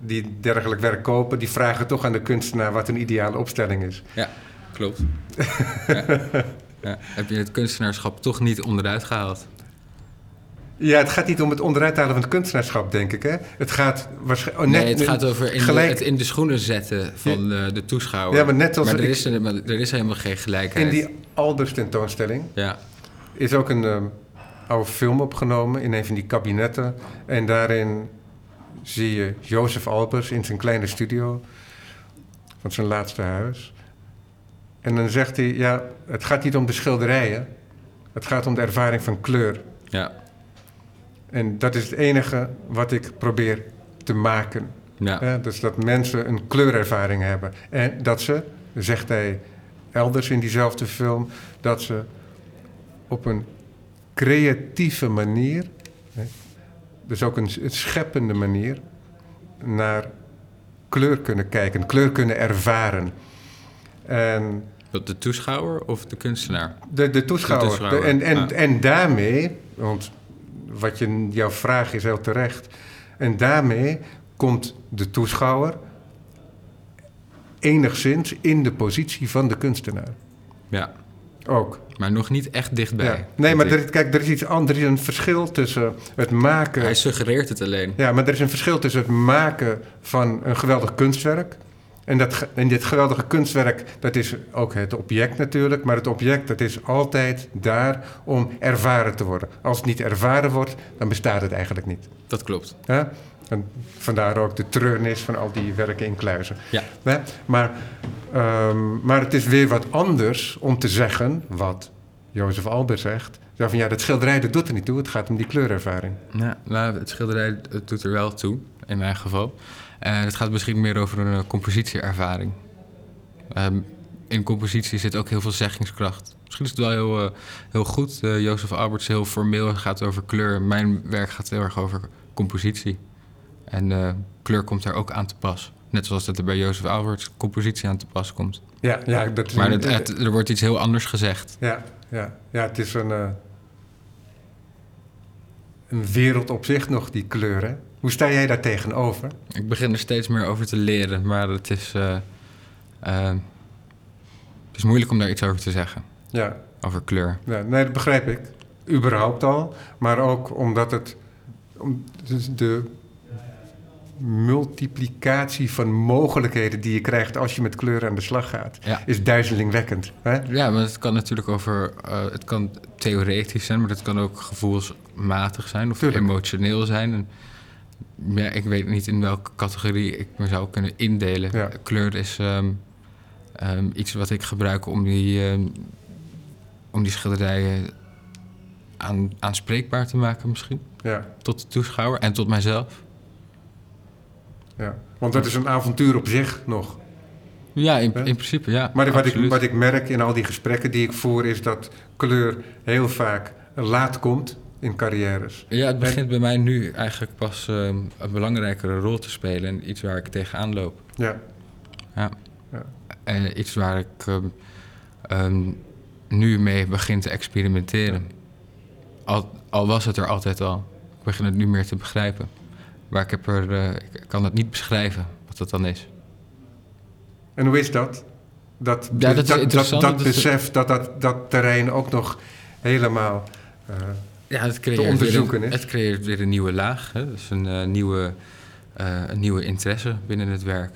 die dergelijk werk kopen, die vragen toch aan de kunstenaar wat een ideale opstelling is. Ja, klopt. ja. Ja. Heb je het kunstenaarschap toch niet onderuit gehaald? Ja, het gaat niet om het onderuit halen van het kunstenaarschap, denk ik. Hè? Het gaat waarschijnlijk. oh, nee, het gaat over in de, gelijk- het in de schoenen zetten van eh, de toeschouwer. Ja, maar net als maar er, ik- is, er helemaal geen gelijkheid. In die Albers tentoonstelling Ja, is ook een ehm, oude film opgenomen in een van die kabinetten. En daarin zie je Jozef Albers in zijn kleine studio van zijn laatste huis. En dan zegt hij, ja, het gaat niet om de schilderijen. Het gaat om de ervaring van kleur. ja, En dat is het enige wat ik probeer te maken. ja. Dus dat mensen een kleurervaring hebben. En dat ze, zegt hij elders in diezelfde film, dat ze op een creatieve manier, hè, dus ook een, een scheppende manier, naar kleur kunnen kijken, kleur kunnen ervaren. En Wat, De toeschouwer of de kunstenaar? de, de toeschouwer. De toeschouwer, De- en, en, ja. en daarmee, want wat je, jouw vraag is heel terecht. En daarmee komt de toeschouwer enigszins in de positie van de kunstenaar. Ja, Ook. maar nog niet echt dichtbij. Ja. Nee, maar er, kijk, er is iets anders. Er is een verschil tussen het maken. Hij suggereert het alleen. Ja, maar er is een verschil tussen het maken van een geweldig kunstwerk. En, dat, en dit geweldige kunstwerk, dat is ook het object natuurlijk. Maar het object, dat is altijd daar om ervaren te worden. Als het niet ervaren wordt, dan bestaat het eigenlijk niet. Dat klopt. Hè? En vandaar ook de treurnis van al die werken in kluizen. Ja. Maar, ehm, maar het is weer wat anders om te zeggen, wat Jozef Albert zegt... Ja, van ja, dat schilderij dat doet er niet toe, het gaat om die kleurervaring. Ja, nou, het schilderij het doet er wel toe, in mijn geval. Het gaat misschien meer over een eh, compositieervaring. Ehm, in compositie zit ook heel veel zeggingskracht. Misschien is het wel heel, eh, heel goed. Eh Jozef Alberts is heel formeel, het gaat over kleur. Mijn werk gaat heel erg over compositie. En eh, kleur komt daar ook aan te pas. Net zoals dat er bij Jozef Alberts compositie aan te pas komt. Ja, ja, dat is Maar het, het- er wordt iets heel anders gezegd. Ja, ja, ja het is een, eh, een wereld op zich nog, die kleuren. Hoe sta jij daar tegenover? Ik begin er steeds meer over te leren, maar het is, eh, eh, het is moeilijk om daar iets over te zeggen. Ja, Over kleur. ja, nee, dat begrijp ik. Überhaupt al. Maar ook omdat het... Om, dus de multiplicatie van mogelijkheden die je krijgt als je met kleuren aan de slag gaat, Ja. is duizelingwekkend. Hè? Ja, maar het kan natuurlijk over. eh, het kan theoretisch zijn, maar het kan ook gevoelsmatig zijn of Tuurlijk. emotioneel zijn. En, ja, ik weet niet in welke categorie ik me zou kunnen indelen. Ja. Kleur is ehm, ehm, iets wat ik gebruik om die, ehm, om die schilderijen aan, aanspreekbaar te maken misschien. Ja, Tot de toeschouwer en tot mijzelf. ja. Want dat is een avontuur op zich nog. Ja, in, in principe, ja. Maar wat ik, wat ik merk in al die gesprekken die ik voer, is dat kleur heel vaak laat komt in carrières. Ja, het begint bij mij nu eigenlijk pas ehm, een belangrijkere rol te spelen. En iets waar ik tegenaan loop. Ja, Ja. Ja. En iets waar ik ehm, ehm, nu mee begin te experimenteren. Al, al was het er altijd al. Ik begin het nu meer te begrijpen. Maar ik, heb er, eh, ik kan het niet beschrijven wat dat dan is. En hoe is dat? Dat, Ja, dat dat, dat, besef dat, dat dat terrein ook nog helemaal. eh, Ja, het creëert, Te onderzoeken, een, het creëert weer een nieuwe laag. Hè? Dus een, eh, nieuwe, eh, een nieuwe interesse binnen het werk.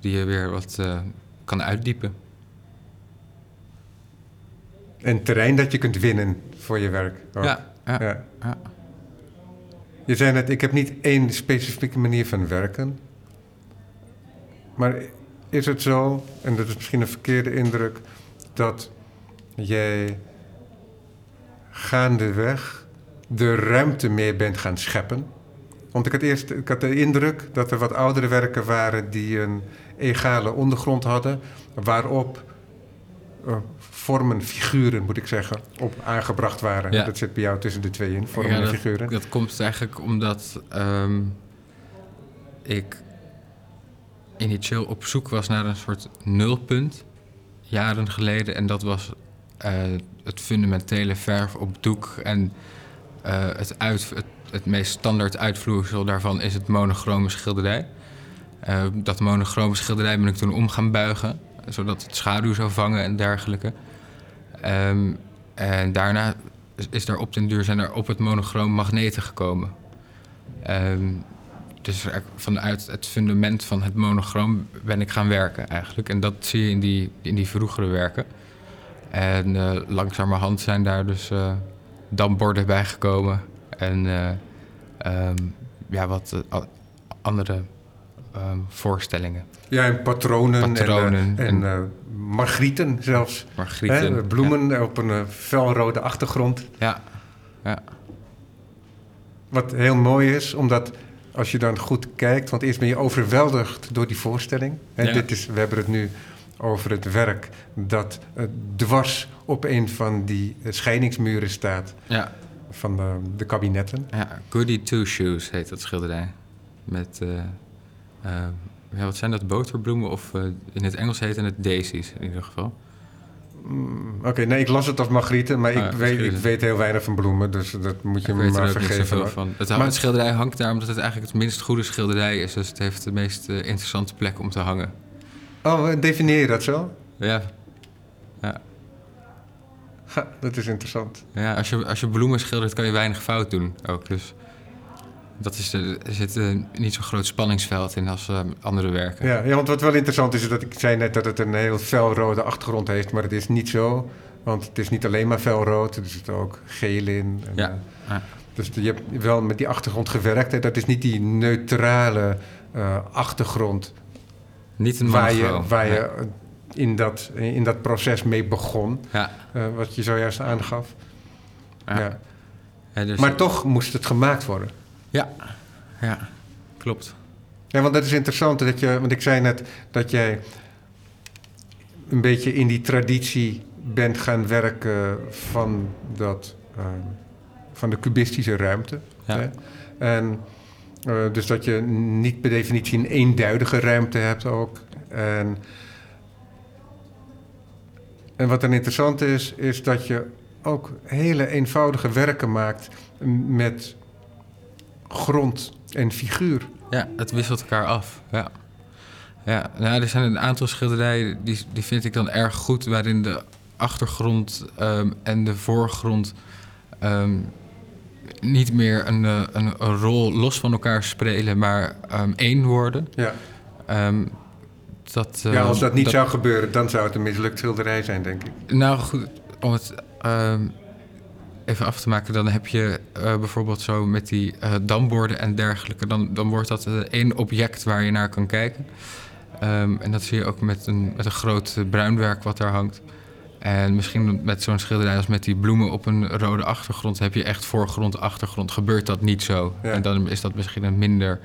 Die je weer wat eh, kan uitdiepen. een terrein dat je kunt winnen voor je werk. ook. Ja, ja, Ja. ja. Je zei net, ik heb niet één specifieke manier van werken. Maar is het zo, en dat is misschien een verkeerde indruk, dat jij gaandeweg de ruimte meer bent gaan scheppen? Want ik had eerst ik had de indruk dat er wat oudere werken waren die een egale ondergrond hadden, waarop eh, vormen, figuren moet ik zeggen, op aangebracht waren. Ja. Dat zit bij jou tussen de twee in, vormen Ja, en figuren. dat komt eigenlijk omdat ehm, ik initieel op zoek was naar een soort nulpunt, jaren geleden. En dat was eh, het fundamentele verf op doek. En het, uit, het, meest standaard uitvloeisel daarvan is het monochrome schilderij. Eh, dat monochrome schilderij ben ik toen om gaan buigen, zodat het schaduw zou vangen en dergelijke. Ehm, en daarna is- er op den duur zijn er op het monochroom magneten gekomen. Ehm, dus vanuit het fundament van het monochroom ben ik gaan werken eigenlijk. En dat zie je in die, in die vroegere werken. En eh, langzamerhand zijn daar dus eh damborden bijgekomen. En eh, ehm, ja, wat eh, andere ehm, voorstellingen. Ja, en patronen, Patronen en, eh, en, en- margrieten zelfs. Margrieten. Hè, bloemen op een eh, felrode achtergrond. Ja, ja. Wat heel mooi is, omdat als je dan goed kijkt... want eerst ben je overweldigd door die voorstelling. Hè, Ja. dit is, we hebben het nu over het werk dat eh, dwars op een van die eh, scheidingsmuren staat... ja. van de, de kabinetten. Ja, Goody Two Shoes heet dat schilderij. Met, eh, ja, wat zijn dat, boterbloemen? Of in het Engels heet het daisies in ieder geval. Mm, Oké, nee, ik las het als margrieten, maar Ah, ik, weet, ik weet heel weinig van bloemen... dus dat moet je Ik me maar vergeven. van. Het, Maar- het schilderij hangt daar omdat het eigenlijk het minst goede schilderij is. Dus het heeft de meest interessante plek om te hangen. Oh, definieer je dat zo? Ja, Ha, dat is interessant. ja als, je, als je bloemen schildert kan je weinig fout doen ook. Dus dat is, eh, er zit eh, niet zo'n groot spanningsveld in als eh, andere werken. Ja, ja, want wat wel interessant is, is dat ik zei net dat het een heel felrode achtergrond heeft, maar het is niet zo. Want het is niet alleen maar felrood, er zit ook geel in. En, Ja, eh, ja. dus je hebt wel met die achtergrond gewerkt. Hè. Dat is niet die neutrale achtergrond Niet een waar je, monochroom. waar Nee. je in, dat, in dat proces mee begon, Ja, eh, wat je zojuist aangaf. ja. Ja. Ja, dus- Maar toch moest het gemaakt worden. Ja, ja, klopt. Ja, want dat is interessant. Dat je, want ik zei net dat jij een beetje in die traditie bent gaan werken van, dat, eh, van de cubistische ruimte. Ja. Hè? En eh, dus dat je niet per definitie een eenduidige ruimte hebt ook. En, en wat dan interessant is, is dat je ook hele eenvoudige werken maakt met grond en figuur. Ja, het wisselt elkaar af. Ja. Ja, nou, er zijn een aantal schilderijen die, die vind ik dan erg goed, waarin de achtergrond ehm, en de voorgrond ehm, niet meer een, eh, een, een rol los van elkaar spelen, maar ehm, één worden. Ja. Ehm, dat, Ja, eh, als dat niet zou gebeuren, dan zou het een mislukt schilderij zijn, denk ik. Nou goed, om het ehm, even af te maken, dan heb je eh, bijvoorbeeld zo met die eh, damborden en dergelijke. Dan, dan wordt dat één object waar je naar kan kijken. En dat zie je ook met een, met een groot bruinwerk wat daar hangt. En misschien met zo'n schilderij als met die bloemen op een rode achtergrond... heb je echt voorgrond, achtergrond. Gebeurt dat niet zo. Ja. En dan is dat misschien een minder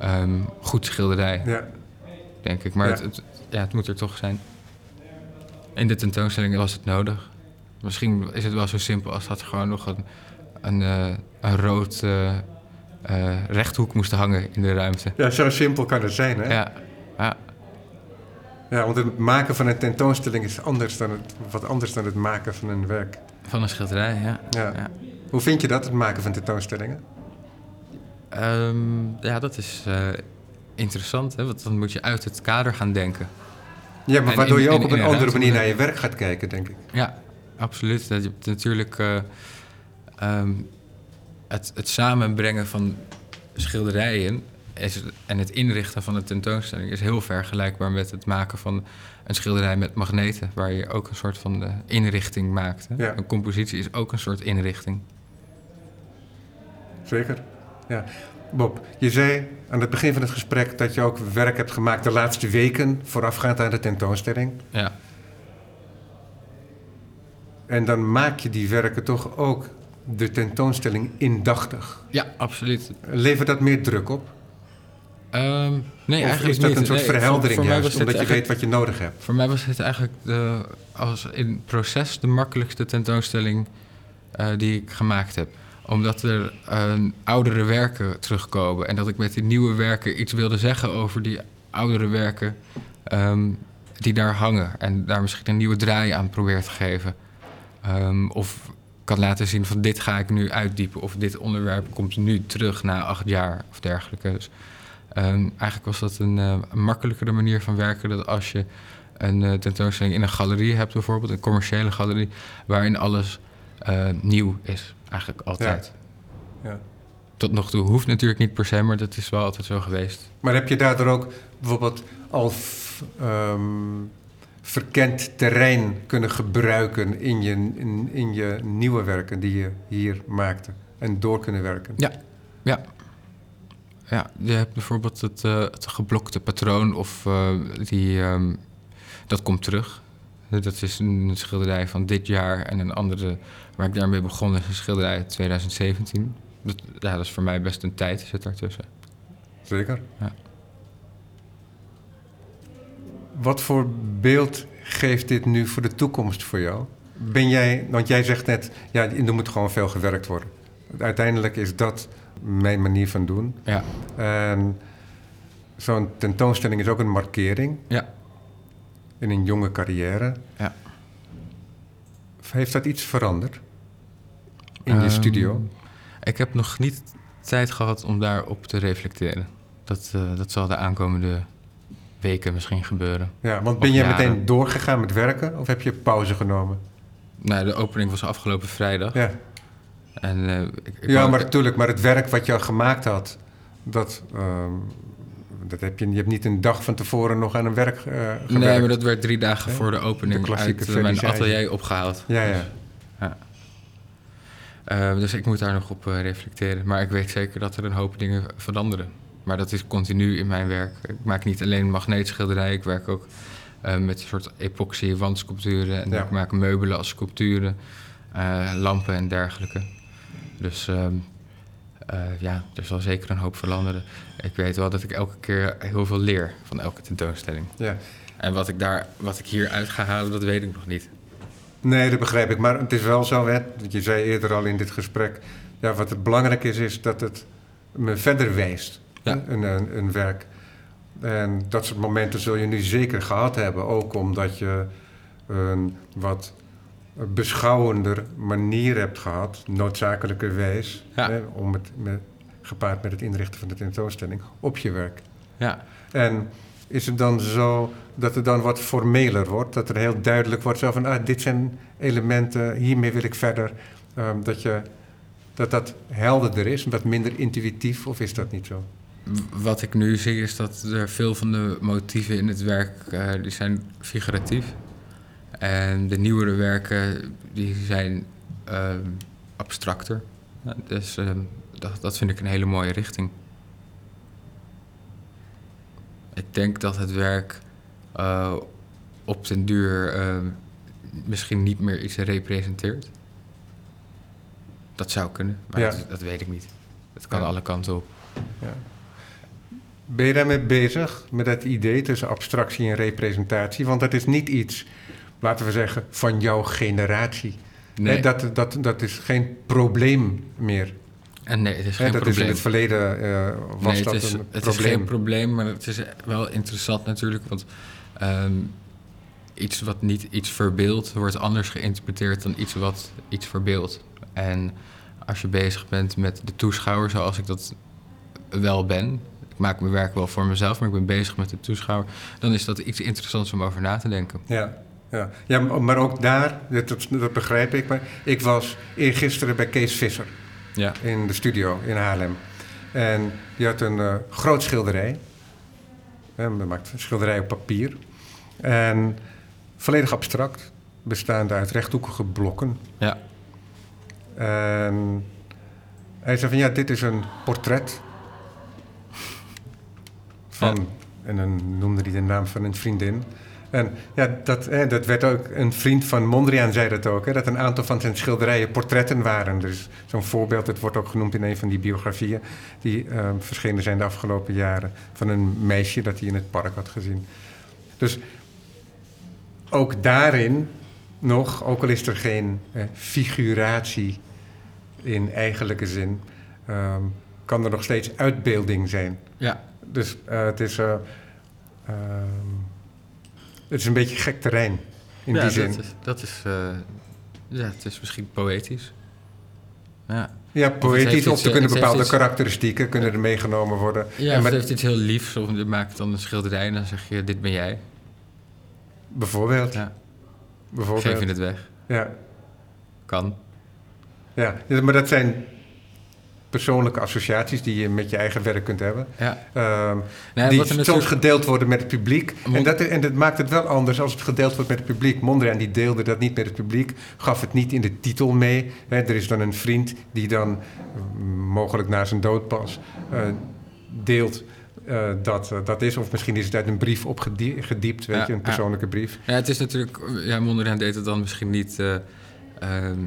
ehm, goed schilderij, Ja, denk ik. Maar Ja. Het, het, ja, het moet er toch zijn. In de tentoonstelling was het nodig. Misschien is het wel zo simpel als dat gewoon nog een, een, eh, een rood eh, eh, rechthoek moest hangen in de ruimte. ja zo simpel kan het zijn, hè? Ja, ja. Ja, want het maken van een tentoonstelling is anders dan het, wat anders dan het maken van een werk. van een schilderij, ja. Ja. Ja. Hoe vind je dat, het maken van tentoonstellingen? Ehm, ja, dat is eh, interessant, hè? want dan moet je uit het kader gaan denken. Ja, maar En waardoor in- je ook in- op een andere manier naar je werk gaat kijken, denk ik. Ja, absoluut. Dat je natuurlijk eh, ehm, het, het samenbrengen van schilderijen is, en het inrichten van een tentoonstelling is heel vergelijkbaar met het maken van een schilderij met magneten, waar je ook een soort van eh, inrichting maakt. Hè? Ja. Een compositie is ook een soort inrichting. Zeker. Ja. Bob, je zei aan het begin van het gesprek dat je ook werk hebt gemaakt de laatste weken voorafgaand aan de tentoonstelling. Ja. En dan maak je die werken toch ook de tentoonstelling indachtig. ja, absoluut. Levert dat meer druk op? Ehm, nee, of eigenlijk is dat niet. een soort Nee, verheldering voor juist, omdat je weet wat je nodig hebt? Voor mij was het eigenlijk de, als in het proces de makkelijkste tentoonstelling eh, die ik gemaakt heb. Omdat er eh, oudere werken terugkomen. En dat ik met die nieuwe werken iets wilde zeggen over die oudere werken ehm, die daar hangen. En daar misschien een nieuwe draai aan probeer te geven. Ehm, of kan laten zien van dit ga ik nu uitdiepen. Of dit onderwerp komt nu terug na acht jaar of dergelijke. Dus Ehm, eigenlijk was dat een, eh, een makkelijkere manier van werken. Dat als je een eh, tentoonstelling in een galerie hebt, bijvoorbeeld, een commerciële galerie, waarin alles eh, nieuw is, eigenlijk altijd. Ja. Tot nog toe hoeft natuurlijk niet per se, maar dat is wel altijd zo geweest. Maar heb je daardoor ook bijvoorbeeld al ehm, verkend terrein kunnen gebruiken in je, in, in je nieuwe werken die je hier maakte en door kunnen werken? Ja, ja. Ja, je hebt bijvoorbeeld het, eh, het geblokte patroon of eh, die, ehm, dat komt terug. Dat is een schilderij van dit jaar en een andere waar ik daarmee begon is een schilderij uit 2017. Dat, ja, dat is voor mij best een tijd zit daartussen. Zeker. Ja. Wat voor beeld geeft dit nu voor de toekomst voor jou? Ben jij, want jij zegt net, ja, er moet gewoon veel gewerkt worden. Uiteindelijk is dat mijn manier van doen. Ja, En zo'n tentoonstelling is ook een markering ja, in een jonge carrière. ja. Heeft dat iets veranderd in je Ehm, studio? Ik heb nog niet tijd gehad om daarop te reflecteren. Dat, eh, dat zal de aankomende weken misschien gebeuren. Ja, want ben jij meteen doorgegaan met werken of heb je pauze genomen? Nou, de opening was afgelopen vrijdag. Ja, En, eh, ik, ik ja maar natuurlijk, maar het werk wat je al gemaakt had, dat, ehm, dat heb je, je hebt niet een dag van tevoren nog aan een werk gewerkt. Nee, maar dat werd drie dagen voor de opening De uit eh, mijn atelier opgehaald. Ja, ja. Eh, dus ik moet daar nog op reflecteren. Maar ik weet zeker dat er een hoop dingen veranderen. Maar dat is continu in mijn werk. Ik maak niet alleen magneetschilderijen. Ik werk ook met een soort epoxy wandsculpturen. En Ja. ik maak meubelen als sculpturen. lampen en dergelijke. Dus ehm, eh, ja, er zal zeker een hoop veranderen. Ik weet wel dat ik elke keer heel veel leer van elke tentoonstelling. ja. En wat ik, daar, wat ik hier uit ga halen, dat weet ik nog niet. Nee, dat begrijp ik. Maar het is wel zo, hè, je zei eerder al in dit gesprek... Ja, wat het belangrijk is, is dat het me verder wijst, Ja. een, een, een werk. En dat soort momenten zul je nu zeker gehad hebben. Ook omdat je een wat beschouwender manier hebt gehad, noodzakelijkerwijs... Ja. Hè, om het met, gepaard met het inrichten van de tentoonstelling, op je werk. Ja, En is het dan zo dat het dan wat formeler wordt? Dat er heel duidelijk wordt zo van, ah, dit zijn elementen, hiermee wil ik verder. Ehm, dat, je, dat dat helderder is, wat minder intuïtief, of is dat niet zo? Wat ik nu zie is dat er veel van de motieven in het werk eh, die zijn figuratief. En de nieuwere werken die zijn ehm, abstracter. Ja, dus ehm, dat, dat vind ik een hele mooie richting. Ik denk dat het werk eh, op den duur ehm, misschien niet meer iets representeert. Dat zou kunnen, maar Ja. dat, dat weet ik niet. Het kan Ja. alle kanten op. Ja. Ben je daarmee bezig, met dat idee tussen abstractie en representatie? Want dat is niet iets, laten we zeggen, van jouw generatie. Nee, dat, dat, dat is geen probleem meer. en nee, het is geen dat is in probleem. het verleden eh, was nee, dat het is, een het is probleem. geen probleem, maar het is wel interessant natuurlijk. Want ehm, iets wat niet iets verbeeldt, wordt anders geïnterpreteerd dan iets wat iets verbeeldt. En als je bezig bent met de toeschouwer, zoals ik dat wel ben. Ik maak mijn werk wel voor mezelf, maar ik ben bezig met de toeschouwer. Dan is dat iets interessants om over na te denken. Ja, ja. ja, maar ook daar, dat, dat- dat begrijp ik. Maar ik was eergisteren bij Kees Visser Ja, in de studio in Haarlem. En die had een eh, groot schilderij. Hij maakt een schilderij op papier. En volledig abstract, bestaande uit rechthoekige blokken. ja, En hij zei van ja, dit is een portret van, en dan noemde hij de naam van een vriendin. En ja, dat, hè, dat werd ook, een vriend van Mondriaan zei dat ook, hè, dat een aantal van zijn schilderijen portretten waren. Dus zo'n voorbeeld, het wordt ook genoemd in een van die biografieën die eh, verschenen zijn de afgelopen jaren, van een meisje dat hij in het park had gezien. Dus ook daarin nog, ook al is er geen eh, figuratie in eigenlijke zin, ehm, kan er nog steeds uitbeelding zijn. ja, Dus eh, het, is, eh, ehm, het is een beetje gek terrein in ja, die zin. Dat is, dat is, eh, ja, het is misschien poëtisch. Ja. Ja, poëtisch, iets, of er eh, kunnen heeft bepaalde iets- karakteristieken kunnen er meegenomen worden. Ja, En of met- het heeft iets heel liefs. Of je maakt dan een schilderij en dan zeg je, dit ben jij. bijvoorbeeld. Ja. bijvoorbeeld. Geef je het weg. Ja, Kan. Ja, maar dat zijn persoonlijke associaties die je met je eigen werk kunt hebben. Ja. Ehm, die soms natuurlijk- gedeeld worden met het publiek. En dat, en dat maakt het wel anders als het gedeeld wordt met het publiek. Mondriaan die deelde dat niet met het publiek, gaf het niet in de titel mee. Er is dan een vriend die dan, eh, mogelijk na zijn dood pas, eh, deelt eh, dat dat is. Of misschien is het uit een brief opgediept, weet Ja, je, een ja. persoonlijke brief. Ja, het is natuurlijk... Ja, Mondriaan deed het dan misschien niet eh, ehm,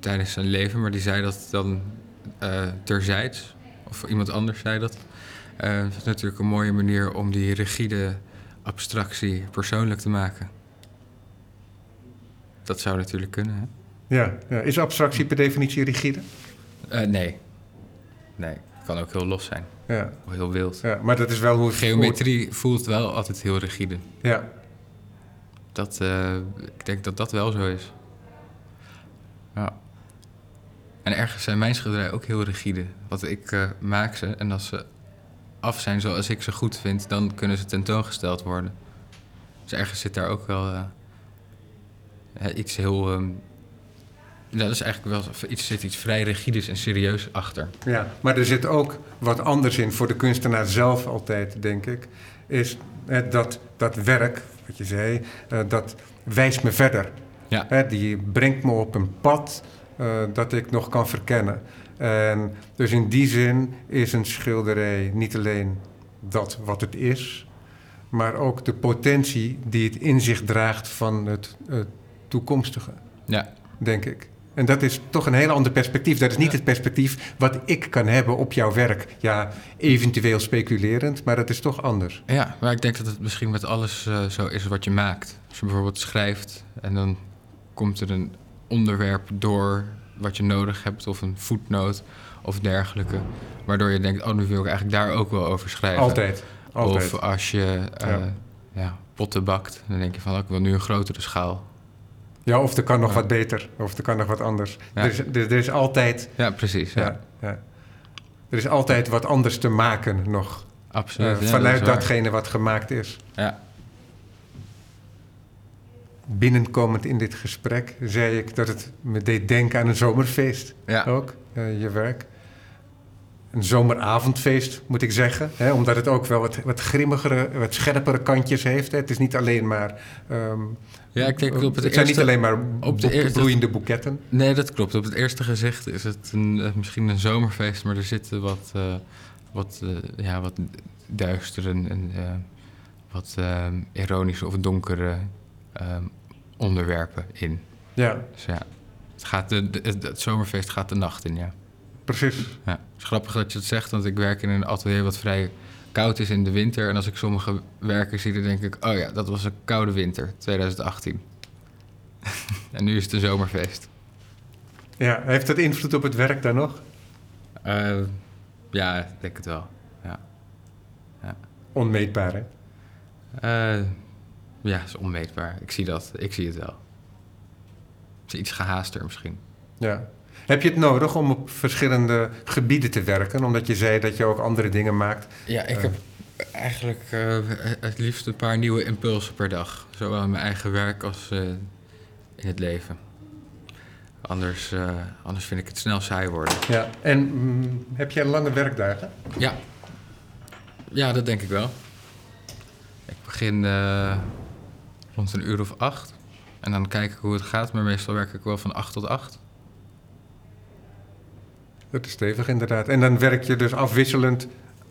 tijdens zijn leven... maar die zei dat dan eh terzijds. Of iemand anders zei dat. Eh, dat is natuurlijk een mooie manier om die rigide abstractie persoonlijk te maken. Dat zou natuurlijk kunnen, hè? Ja, ja. Is abstractie per definitie rigide? Eh, nee. Nee, het kan ook heel los zijn. Ja, Of heel wild. ja, maar dat is wel hoe het... Geometrie voelt wel altijd heel rigide. ja, Dat, eh, ik denk dat dat wel zo is. Ja. En ergens zijn mijn schilderijen ook heel rigide. Want ik eh, maak ze en als ze af zijn zoals ik ze goed vind, dan kunnen ze tentoongesteld worden. Dus ergens zit daar ook wel eh, iets heel. ja, dat is eigenlijk wel iets, zit iets vrij rigides en serieus achter. Ja, maar er zit ook wat anders in voor de kunstenaar zelf altijd, denk ik. Is dat, dat werk, wat je zei, eh, dat wijst me verder. Ja. Hè, die brengt me op een pad dat ik nog kan verkennen. En dus in die zin is een schilderij niet alleen dat wat het is, maar ook de potentie die het in zich draagt van het eh, toekomstige Ja, denk ik. En dat is toch een heel ander perspectief. Dat is niet Ja. het perspectief wat ik kan hebben op jouw werk. Ja, eventueel speculerend, maar dat is toch anders. Ja, maar ik denk dat het misschien met alles eh, zo is wat je maakt. Als je bijvoorbeeld schrijft en dan komt er een onderwerp door wat je nodig hebt, of een voetnoot of dergelijke, waardoor je denkt, oh, nu wil ik eigenlijk daar ook wel over schrijven. Altijd. Altijd. Of als je eh, Ja. ja. potten bakt, dan denk je van, oh, ik wil nu een grotere schaal. Ja, of er kan nog Ja. wat beter, of er kan nog wat anders. Ja. Er, is, er, er is altijd... Ja, precies. Ja, Er is altijd wat anders te maken nog. absoluut. eh, vanuit dat datgene wat gemaakt is. Ja, Binnenkomend in dit gesprek zei ik dat het me deed denken aan een zomerfeest. ja. ook, eh, je werk. Een zomeravondfeest, moet ik zeggen. Hè, omdat het ook wel wat, wat grimmigere, wat scherpere kantjes heeft. Hè. Het is niet alleen maar... ehm, ja ik denk op het, het zijn niet eerste- alleen maar op de eerste- bloeiende boeketten. Nee, dat klopt. Op het eerste gezicht is het een, eh, misschien een zomerfeest, maar er zitten wat, eh, wat, eh, ja, wat duistere en wat ironische of donkere eh, onderwerpen in. Ja, Dus ja, het, gaat de, het, het zomerfeest gaat de nacht in, ja. precies. ja. Het is grappig dat je het zegt, want ik werk in een atelier wat vrij koud is in de winter. En als ik sommige werken zie, dan denk ik... oh ja, dat was een koude winter, 2018. en nu is het een zomerfeest. Ja, heeft dat invloed op het werk dan nog? Eh, ja, ik denk het wel. Ja, Onmeetbaar, hè? Eh, ja is onmeetbaar. Ik zie dat. Ik zie het wel. Het is iets gehaaster misschien. Ja. Heb je het nodig om op verschillende gebieden te werken? Omdat je zei dat je ook andere dingen maakt. Ja, ik Eh. heb eigenlijk eh, het liefst een paar nieuwe impulsen per dag. Zowel in mijn eigen werk als eh, in het leven. Anders, eh, anders vind ik het snel saai worden. Ja. En mm, heb jij lange werkdagen? Ja. Ja, dat denk ik wel. Ik begin eh, rond een uur of acht. En dan kijk ik hoe het gaat. Maar meestal werk ik wel van acht tot acht. Dat is stevig inderdaad. En dan werk je dus afwisselend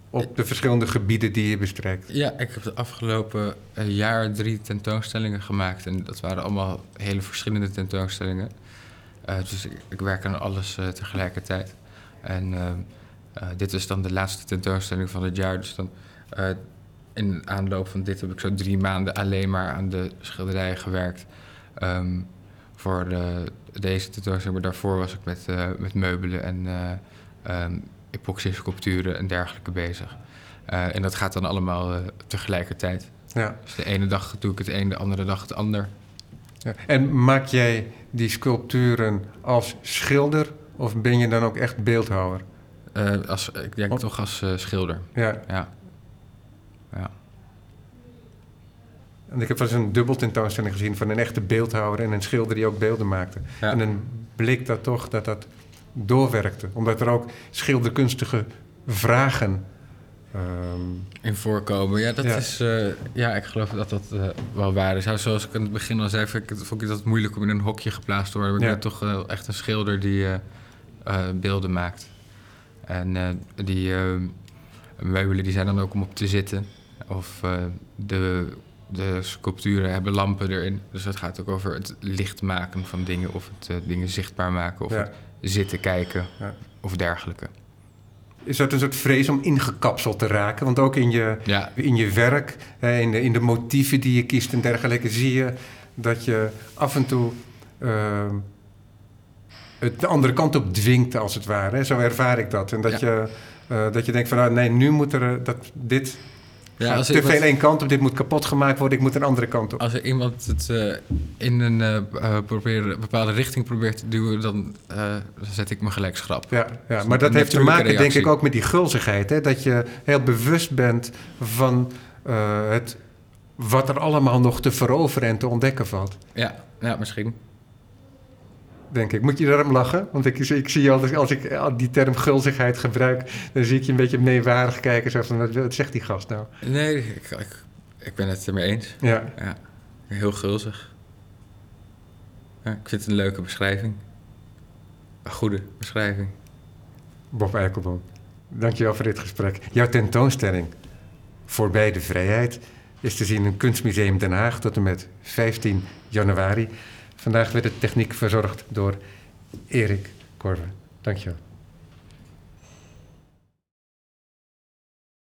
op de verschillende gebieden die je bestrijkt. Ja, ik heb de afgelopen eh, jaar drie tentoonstellingen gemaakt. En dat waren allemaal hele verschillende tentoonstellingen. Eh, dus ik, ik werk aan alles eh, tegelijkertijd. En dit is dan de laatste tentoonstelling van het jaar. Dus dan in aanloop van dit heb ik zo drie maanden alleen maar aan de schilderijen gewerkt. Ehm, voor de, deze tentoonstelling. Maar daarvoor was ik met, eh, met meubelen en eh ehm, epoxy-sculpturen en dergelijke bezig. Eh, en dat gaat dan allemaal eh, tegelijkertijd. Ja. Dus de ene dag doe ik het een, de andere dag het ander. ja. En maak jij die sculpturen als schilder of ben je dan ook echt beeldhouwer? Eh, als, ik denk toch als eh, schilder. Ja. ja. En ik heb wel eens een dubbel tentoonstelling gezien van een echte beeldhouwer en een schilder die ook beelden maakte. Ja. En dan bleek dat toch dat dat doorwerkte. Omdat er ook schilderkunstige vragen. ehm, In voorkomen. Ja, dat Ja. is. eh, ja, ik geloof dat dat eh, wel waar is. Zoals ik aan het begin al zei, vond ik, het- vond ik dat moeilijk om in een hokje geplaatst te worden. Maar ik ben toch wel echt een schilder die beelden maakt. En die meubelen die zijn dan ook om op te zitten. Of de, de sculpturen hebben lampen erin. Dus het gaat ook over het licht maken van dingen. Of het eh, dingen zichtbaar maken. Of Ja. het zitten kijken. Ja. Of dergelijke. is dat een soort vrees om ingekapseld te raken? Want ook in je, Ja, in je werk, hè, in, de, in de motieven die je kiest en dergelijke, zie je dat je af en toe ehm, het de andere kant op dwingt, als het ware. Hè. Zo ervaar ik dat. En dat, je, eh, dat je denkt van, nou, nee, nu moet er eh, dat, dit ja als te veel één kant op, dit moet kapot gemaakt worden, ik moet een andere kant op. Als er iemand het eh, in een eh, eh, probeer- bepaalde richting probeert te duwen, dan, zet ik me gelijk schrap. Ja, ja. maar dat heeft te maken, denk ik, ook met die gulzigheid. Hè? Dat je heel bewust bent van het, wat er allemaal nog te veroveren en te ontdekken valt. Ja, ja misschien. Denk ik. Moet je daarom lachen? Want ik, ik zie altijd, als ik die term gulzigheid gebruik, dan zie ik je een beetje meewarig kijken. Zo van, wat, wat zegt die gast nou? Nee, ik, ik, ik ben het ermee eens. Ja, Ja, heel gulzig. Ja, ik vind het een leuke beschrijving. Een goede beschrijving. Bob Eikelboom. Dankjewel voor dit gesprek. Jouw tentoonstelling, Voorbij de Vrijheid, is te zien in Kunstmuseum Den Haag tot en met 15 januari. Vandaag werd de techniek verzorgd door Erik Korver. Dankjewel.